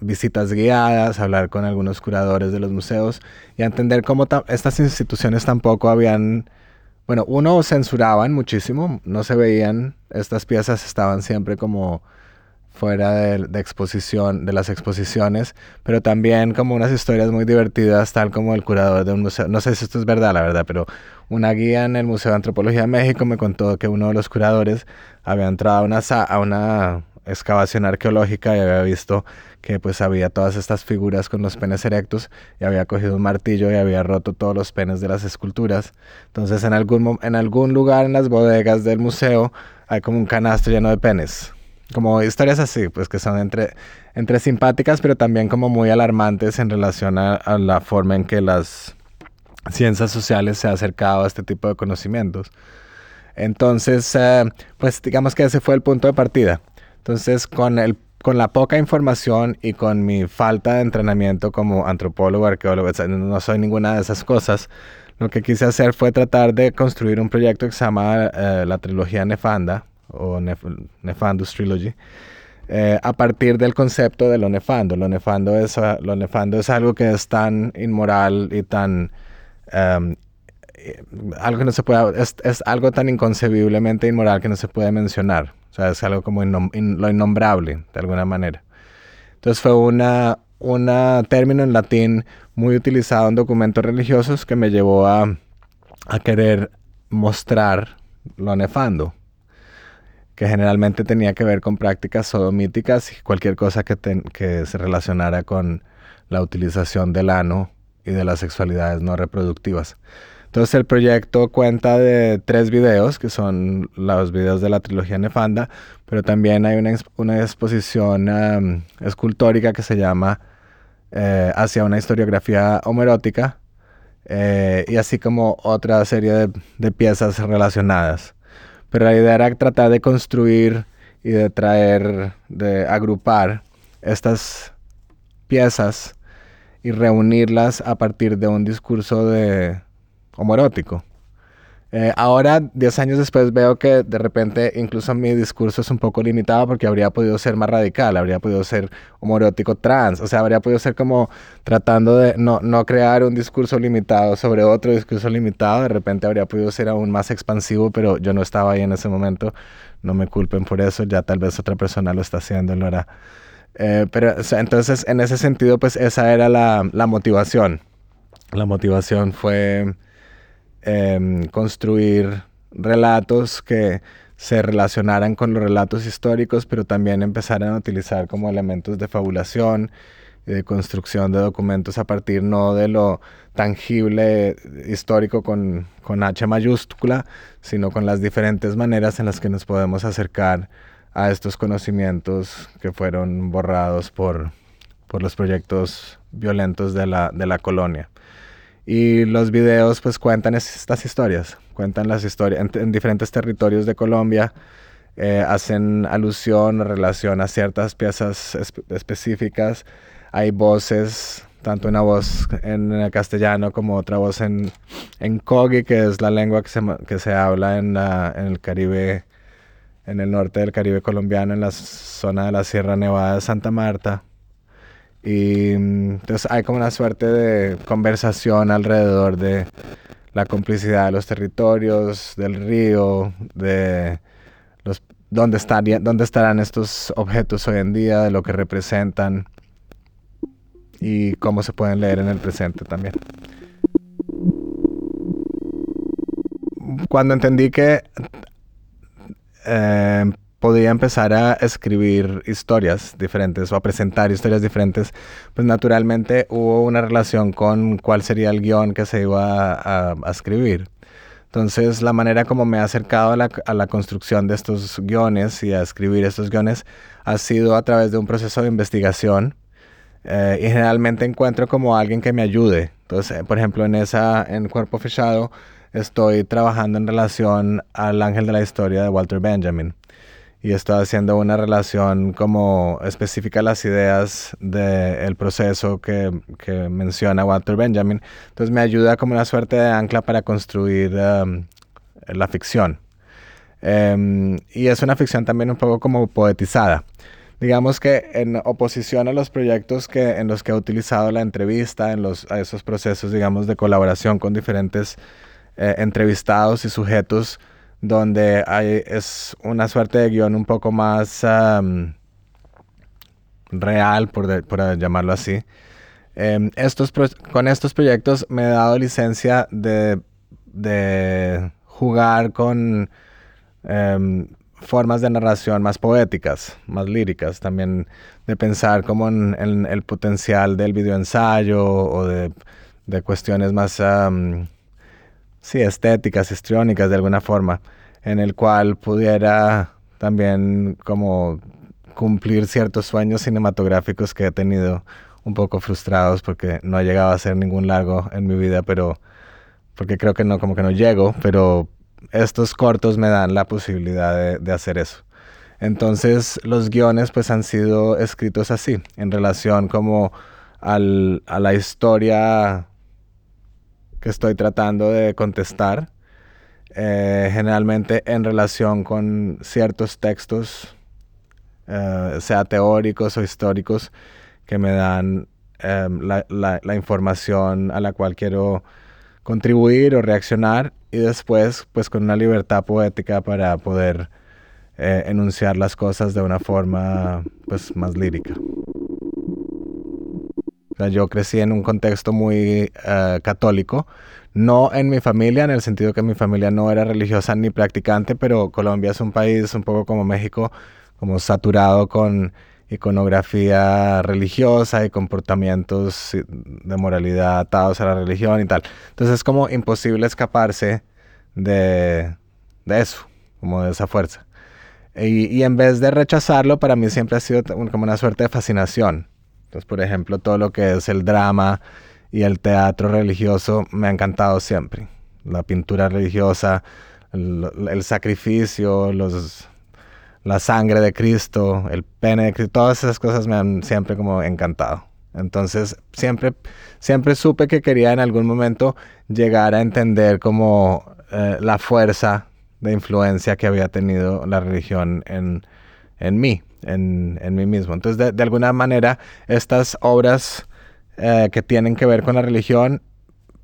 visitas guiadas, a hablar con algunos curadores de los museos y a entender cómo estas instituciones tampoco habían bueno, uno censuraban muchísimo, no se veían, estas piezas estaban siempre como fuera de, exposición, de las exposiciones, pero también como unas historias muy divertidas, tal como el curador de un museo, no sé si esto es verdad, la verdad, pero una guía en el Museo de Antropología de México me contó que uno de los curadores había entrado a una, a una excavación arqueológica y había visto que pues había todas estas figuras con los penes erectos y había cogido un martillo y había roto todos los penes de las esculturas. Entonces en algún, en algún lugar en las bodegas del museo hay como un canasto lleno de penes. Como historias así, pues que son entre, entre simpáticas pero también como muy alarmantes en relación a, la forma en que las ciencias sociales se han acercado a este tipo de conocimientos. Entonces, eh, pues digamos que ese fue el punto de partida. Entonces, con, el, con la poca información y con mi falta de entrenamiento como antropólogo, arqueólogo, no soy ninguna de esas cosas, lo que quise hacer fue tratar de construir un proyecto que se llama eh, la trilogía Nefanda o Nefandus Trilogy. Eh, a partir del concepto de lo nefando. Lo nefando es, ah, lo nefando es algo que es tan inmoral y tan... Eh, algo que no se puede... Es, es, algo tan inconcebiblemente inmoral que no se puede mencionar. O sea, es algo como lo innombrable, de alguna manera. Entonces fue una, un término en latín muy utilizado en documentos religiosos que me llevó a, a querer mostrar lo nefando, que generalmente tenía que ver con prácticas sodomíticas y cualquier cosa que, que se relacionara con la utilización del ano y de las sexualidades no reproductivas. Entonces el proyecto cuenta de tres videos, que son los videos de la trilogía Nefanda, pero también hay una, una exposición escultórica que se llama eh, Hacia una historiografía homerótica, eh, y así como otra serie de piezas relacionadas. Pero la idea era tratar de construir y de traer, de agrupar estas piezas y reunirlas a partir de un discurso de, homoerótico. Eh, ahora, 10 años después, veo que de repente incluso mi discurso es un poco limitado porque habría podido ser más radical, habría podido ser homoerótico trans, o sea, habría podido ser como tratando de no, no crear un discurso limitado sobre otro discurso limitado, de repente habría podido ser aún más expansivo, pero yo no estaba ahí en ese momento, no me culpen por eso, ya tal vez otra persona lo está haciendo, lo hará. Eh, pero entonces, en ese sentido, pues esa era la, la motivación. La motivación fue Em, construir relatos que se relacionaran con los relatos históricos, pero también empezaran a utilizar como elementos de fabulación de construcción de documentos a partir no de lo tangible histórico con, con H mayúscula, sino con las diferentes maneras en las que nos podemos acercar a estos conocimientos que fueron borrados por, por los proyectos violentos de la, de la colonia. Y los videos pues cuentan estas historias, cuentan las historias en, diferentes territorios de Colombia, eh, hacen alusión o relación a ciertas piezas específicas. Hay voces tanto una voz en castellano como otra voz en, en Kogi, que es la lengua que se, que se habla en, en el Caribe, en el norte del Caribe colombiano, en la zona de la Sierra Nevada de Santa Marta. Y entonces hay como una suerte de conversación alrededor de la complicidad de los territorios, del río, de dónde, dónde estarán estos objetos hoy en día, de lo que representan y cómo se pueden leer en el presente también. Cuando entendí que eh, podía empezar a escribir historias diferentes o a presentar historias diferentes, pues naturalmente hubo una relación con cuál sería el guion que se iba a, escribir. Entonces, la manera como me he acercado a la, a la, construcción de estos guiones y a escribir estos guiones ha sido a través de un proceso de investigación eh, y generalmente encuentro como alguien que me ayude. Entonces, eh, por ejemplo, en esa, en Cuerpo Fechado, estoy trabajando en relación al ángel de la historia de Walter Benjamin. Y estoy haciendo una relación como específica a las ideas del proceso que, que, menciona Walter Benjamin. Entonces me ayuda como una suerte de ancla para construir um, la ficción. Em, y es una ficción también un poco como poetizada digamos que en oposición a los proyectos que, en los que he utilizado la entrevista, en los, a esos procesos, digamos, de colaboración con diferentes eh, entrevistados y sujetos, donde hay, es una suerte de guion un poco más real, por, por, llamarlo así. Em, estos con estos proyectos me he dado licencia de, de jugar con em, formas de narración más poéticas, más líricas, también de pensar como en, el potencial del videoensayo o de, de cuestiones más, sí, estéticas, histriónicas de alguna forma, en el cual pudiera también como cumplir ciertos sueños cinematográficos que he tenido un poco frustrados porque no he llegado a hacer ningún largo en mi vida, pero porque creo que no, como que no llego, pero estos cortos me dan la posibilidad de, hacer eso. Entonces los guiones pues han sido escritos así, en relación como a la historia que estoy tratando de contestar, eh, generalmente en relación con ciertos textos, eh, sea teóricos o históricos, que me dan em, la información a la cual quiero contribuir o reaccionar y después pues con una libertad poética para poder eh, enunciar las cosas de una forma pues más lírica. Yo crecí en un contexto muy eh, católico, no en mi familia, en el sentido que mi familia no era religiosa ni practicante, pero Colombia es un país un poco como México, como saturado con iconografía religiosa y comportamientos de moralidad atados a la religión y tal. Entonces es como imposible escaparse de, eso, como de esa fuerza. Y, en vez de rechazarlo, para mí siempre ha sido como una suerte de fascinación. Entonces, por ejemplo, todo lo que es el drama y el teatro religioso me ha encantado siempre. La pintura religiosa, el sacrificio, la sangre de Cristo, el pene de Cristo, todas esas cosas me han siempre como encantado. Entonces, siempre, siempre supe que quería en algún momento llegar a entender como eh, la fuerza de influencia que había tenido la religión en, en mí, en, en, mí mismo. Entonces, de, alguna manera, estas obras eh, que tienen que ver con la religión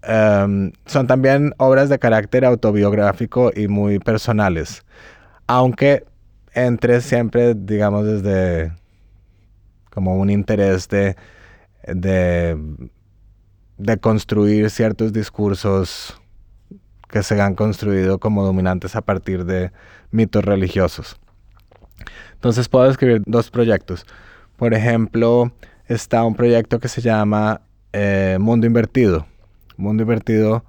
em, son también obras de carácter autobiográfico y muy personales. Aunque entre siempre, digamos, desde como un interés de, de, de construir ciertos discursos que se han construido como dominantes a partir de mitos religiosos. Entonces puedo escribir dos proyectos. Por ejemplo, está un proyecto que se llama eh, Mundo Invertido. Mundo Invertido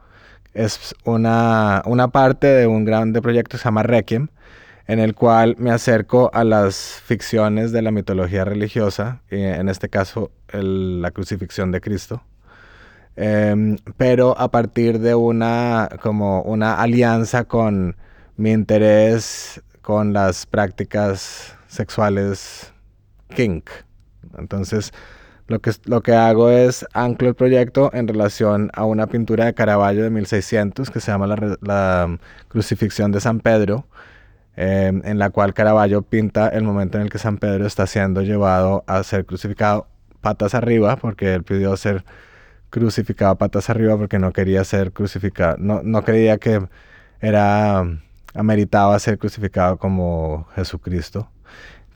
es una, una parte de un grande proyecto que se llama Requiem, en el cual me acerco a las ficciones de la mitología religiosa, en este caso la crucifixión de Cristo, em, pero a partir de una, como una alianza con mi interés con las prácticas sexuales kink. Entonces, lo que, lo que hago es anclo el proyecto en relación a una pintura de Caravaggio de 1600 que se llama La, Crucifixión de San Pedro, em, en la cual Caravaggio pinta el momento en el que San Pedro está siendo llevado a ser crucificado patas arriba, porque él pidió ser crucificado patas arriba porque no quería ser crucificado, no, no creía que era ameritaba ser crucificado como Jesucristo.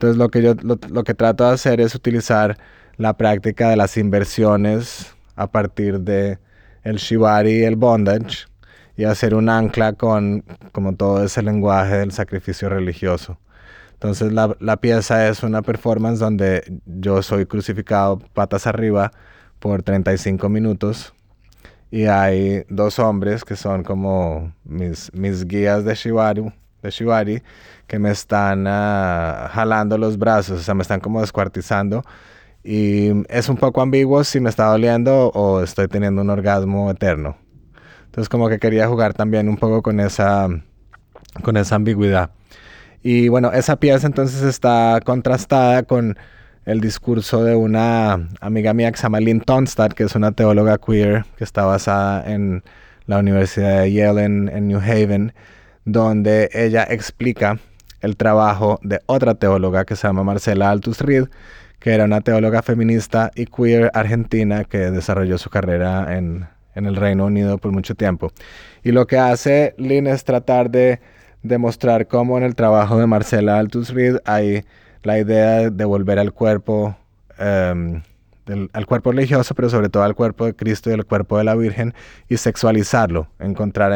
Entonces lo que yo lo que trato de hacer es utilizar la práctica de las inversiones a partir de el shibari y el bondage y hacer un ancla con como todo ese lenguaje del sacrificio religioso. Entonces la, la, pieza es una performance donde yo soy crucificado patas arriba por 35 minutos y hay dos hombres que son como mis, mis guías de shibari, de shibari que me están ah, jalando los brazos, o sea, me están como descuartizando y es un poco ambiguo si me está doliendo o estoy teniendo un orgasmo eterno. Entonces como que quería jugar también un poco con esa, con esa ambigüedad. Y bueno, esa pieza entonces está contrastada con el discurso de una amiga mía que se llama Lynn Tonstad, que es una teóloga queer que está basada en la Universidad de Yale en, New Haven, donde ella explica el trabajo de otra teóloga que se llama Marcela Altus Reed, que era una teóloga feminista y queer argentina que desarrolló su carrera en, el Reino Unido por mucho tiempo. Y lo que hace Lynn es tratar de demostrar cómo en el trabajo de Marcela Altus Reed hay la idea de volver al cuerpo, em, al cuerpo religioso, pero sobre todo al cuerpo de Cristo y al cuerpo de la Virgen, y sexualizarlo, encontrar,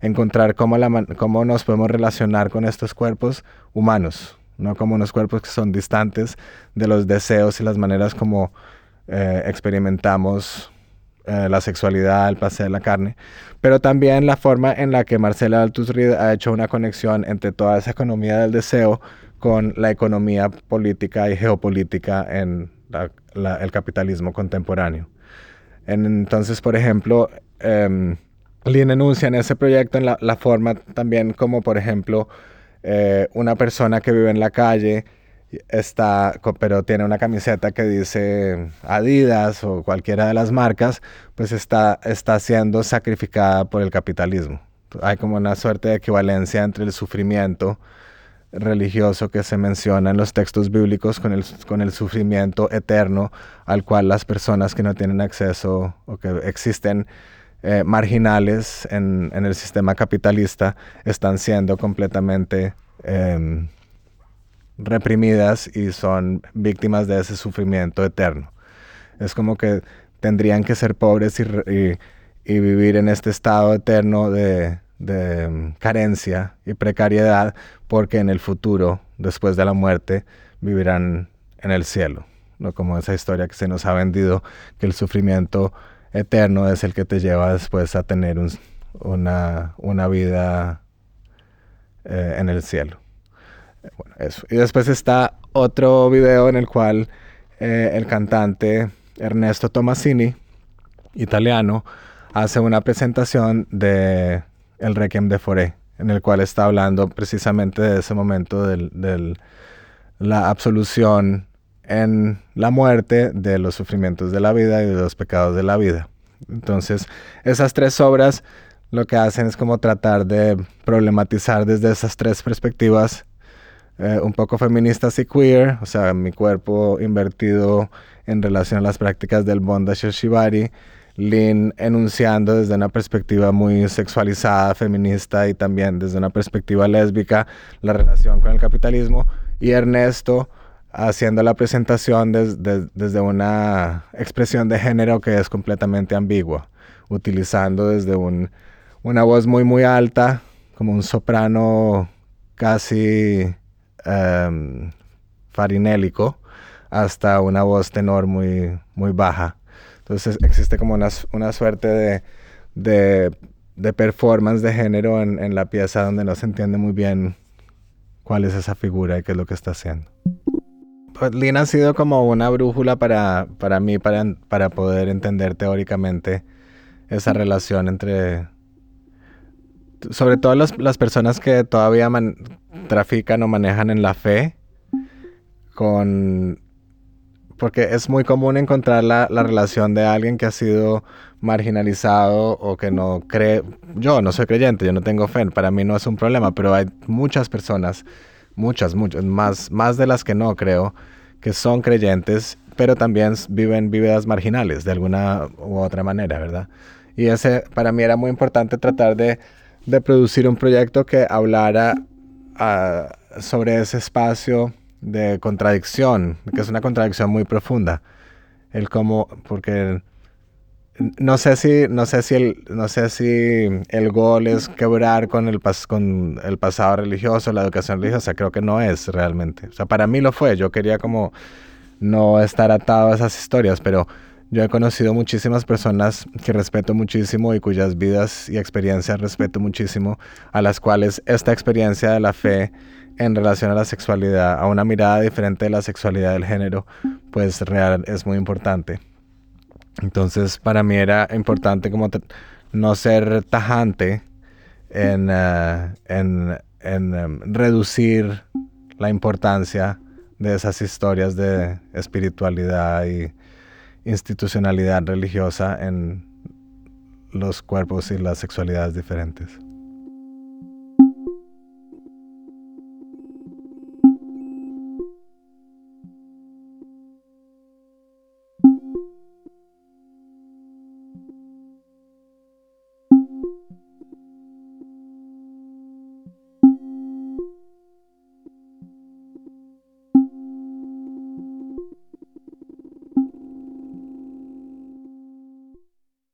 encontrar cómo, la, cómo nos podemos relacionar con estos cuerpos humanos, no como unos cuerpos que son distantes de los deseos y las maneras como eh, experimentamos eh, la sexualidad, el placer de la carne, pero también la forma en la que Marcela Altusrid ha hecho una conexión entre toda esa economía del deseo con la economía política y geopolítica en el capitalismo contemporáneo. entonces, por ejemplo, eh, Lynn enuncia en ese proyecto en la, la forma también como, por ejemplo, eh, una persona que vive en la calle está, pero tiene una camiseta que dice Adidas o cualquiera de las marcas, pues está, está siendo sacrificada por el capitalismo. Hay como una suerte de equivalencia entre el sufrimiento religioso que se menciona en los textos bíblicos con el, con el sufrimiento eterno al cual las personas que no tienen acceso o que existen eh, marginales en, el sistema capitalista están siendo completamente em, reprimidas y son víctimas de ese sufrimiento eterno. Es como que tendrían que ser pobres y, vivir en este estado eterno de, em, carencia y precariedad porque en el futuro, después de la muerte, vivirán en el cielo. ¿no? Como esa historia que se nos ha vendido, que el sufrimiento eterno es el que te lleva después a tener una, una, vida eh, en el cielo. Bueno, eso. Y después está otro video en el cual eh, el cantante Ernesto Tomasini, italiano, hace una presentación de el Requiem de Foré, en el cual está hablando precisamente de ese momento de la absolución en la muerte, de los sufrimientos de la vida y de los pecados de la vida. Entonces, esas tres obras lo que hacen es como tratar de problematizar desde esas tres perspectivas, eh, un poco feministas y queer, o sea, mi cuerpo invertido en relación a las prácticas del bondage shibari, Lynn enunciando desde una perspectiva muy sexualizada, feminista y también desde una perspectiva lésbica la relación con el capitalismo, y Ernesto haciendo la presentación desde una expresión de género que es completamente ambigua, utilizando desde un, una voz muy muy alta, como un soprano casi um, farinélico, hasta una voz tenor muy, muy baja. Entonces existe como una, una suerte de, de, de, performance de género en, en la pieza donde no se entiende muy bien cuál es esa figura y qué es lo que está haciendo. Pues Lina ha sido como una brújula para, para mí, para, para poder entender teóricamente esa relación entre, sobre todo las personas que todavía trafican o manejan en la fe, con porque es muy común encontrar la, la, relación de alguien que ha sido marginalizado o que no cree, yo no soy creyente, yo no tengo fe, para mí no es un problema, pero hay muchas personas, muchas, muchas, más, más de las que no creo, que son creyentes, pero también viven vidas marginales de alguna u otra manera, ¿verdad? Y ese para mí era muy importante tratar de, de producir un proyecto que hablara uh, sobre ese espacio de contradicción, que es una contradicción muy profunda. El cómo, porque no sé si, no sé si el, no sé si el gol es quebrar con el, pas, con el pasado religioso, la educación religiosa, creo que no es realmente. O sea, para mí lo fue, yo quería como no estar atado a esas historias, pero yo he conocido muchísimas personas que respeto muchísimo y cuyas vidas y experiencias respeto muchísimo, a las cuales esta experiencia de la fe en relación a la sexualidad, a una mirada diferente de la sexualidad del género, pues real es muy importante. Entonces para mí era importante como no ser tajante en, uh, en, en um, reducir la importancia de esas historias de espiritualidad y institucionalidad religiosa en los cuerpos y las sexualidades diferentes.